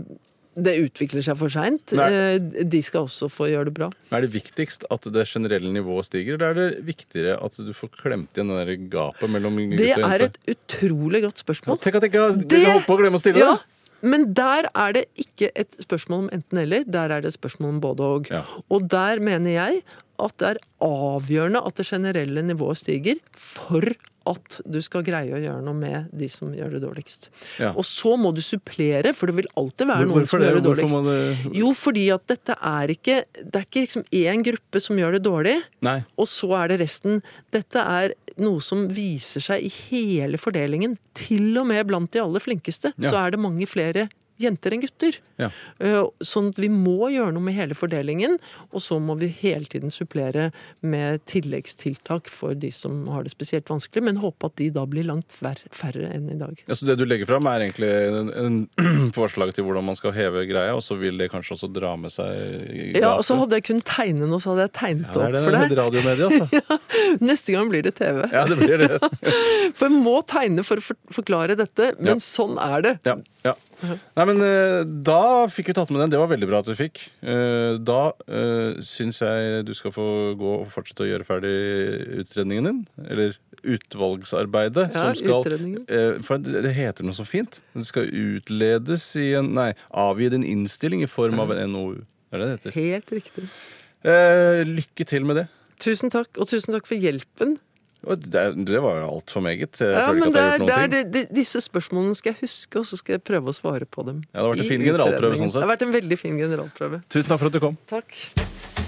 det utvikler seg for seint. De skal også få gjøre det bra. Er det viktigst at det generelle nivået stiger, eller er det viktigere at du får klemt igjen det gapet mellom gutt Det er et utrolig godt Ja, spørsmål. Tenk at jeg ikke Det- holdt på å glemme å stille Ja, det! men der er det ikke et spørsmål om enten-eller, der er det et spørsmål om både og. Ja. Og der mener jeg at det er avgjørende at det generelle nivået stiger for at du skal greie å gjøre noe med de som gjør det dårligst. Ja. Og så må du supplere, for det vil alltid være noen som det? gjør det dårligst. det Jo, fordi at dette er ikke Det er ikke liksom én gruppe som gjør det dårlig, Nei. og så er det resten. Dette er noe som viser seg i hele fordelingen. Til og med blant de aller flinkeste Ja. så er det mange flere jenter enn gutter. Ja. Eh, Sånn at vi må gjøre noe med hele fordelingen, og så må vi hele tiden supplere med tilleggstiltak for de som har det spesielt vanskelig, men håpe at de da blir langt færre enn i dag. Ja, så det du legger fram, er egentlig en, en forslag til hvordan man skal heve greia, og så vil det kanskje også dra med seg Ja, og så hadde jeg kunnet tegne noe, så hadde jeg tegnet ja, det det opp for deg. radiomediet, altså. Neste gang blir det TV. Ja, det blir det. For jeg må tegne for å forklare dette, men Ja. sånn er det. Ja, ja. Nei, men eh, da fikk vi tatt med den. Det var veldig bra at du fikk. Eh, Da uh, syns jeg du skal få gå og fortsette å gjøre ferdig utredningen din. Eller utvalgsarbeidet. Ja, som skal, utredningen. eh, for det, det heter noe så fint. Det skal utledes i en Nei, avgi din innstilling i form av en NOU. Det er det det heter. Helt riktig. Eh, lykke til med det. Tusen takk, og tusen takk for hjelpen. Det, det var jo altfor meget. Jeg Ja, føler men ikke det at jeg har er, gjort noen er, ting. de- disse spørsmålene skal jeg huske, og så skal jeg prøve å svare på dem. Ja, det har vært en fin generalprøve, sånn sett. Det har vært en veldig fin generalprøve. Tusen takk for at du kom. Takk.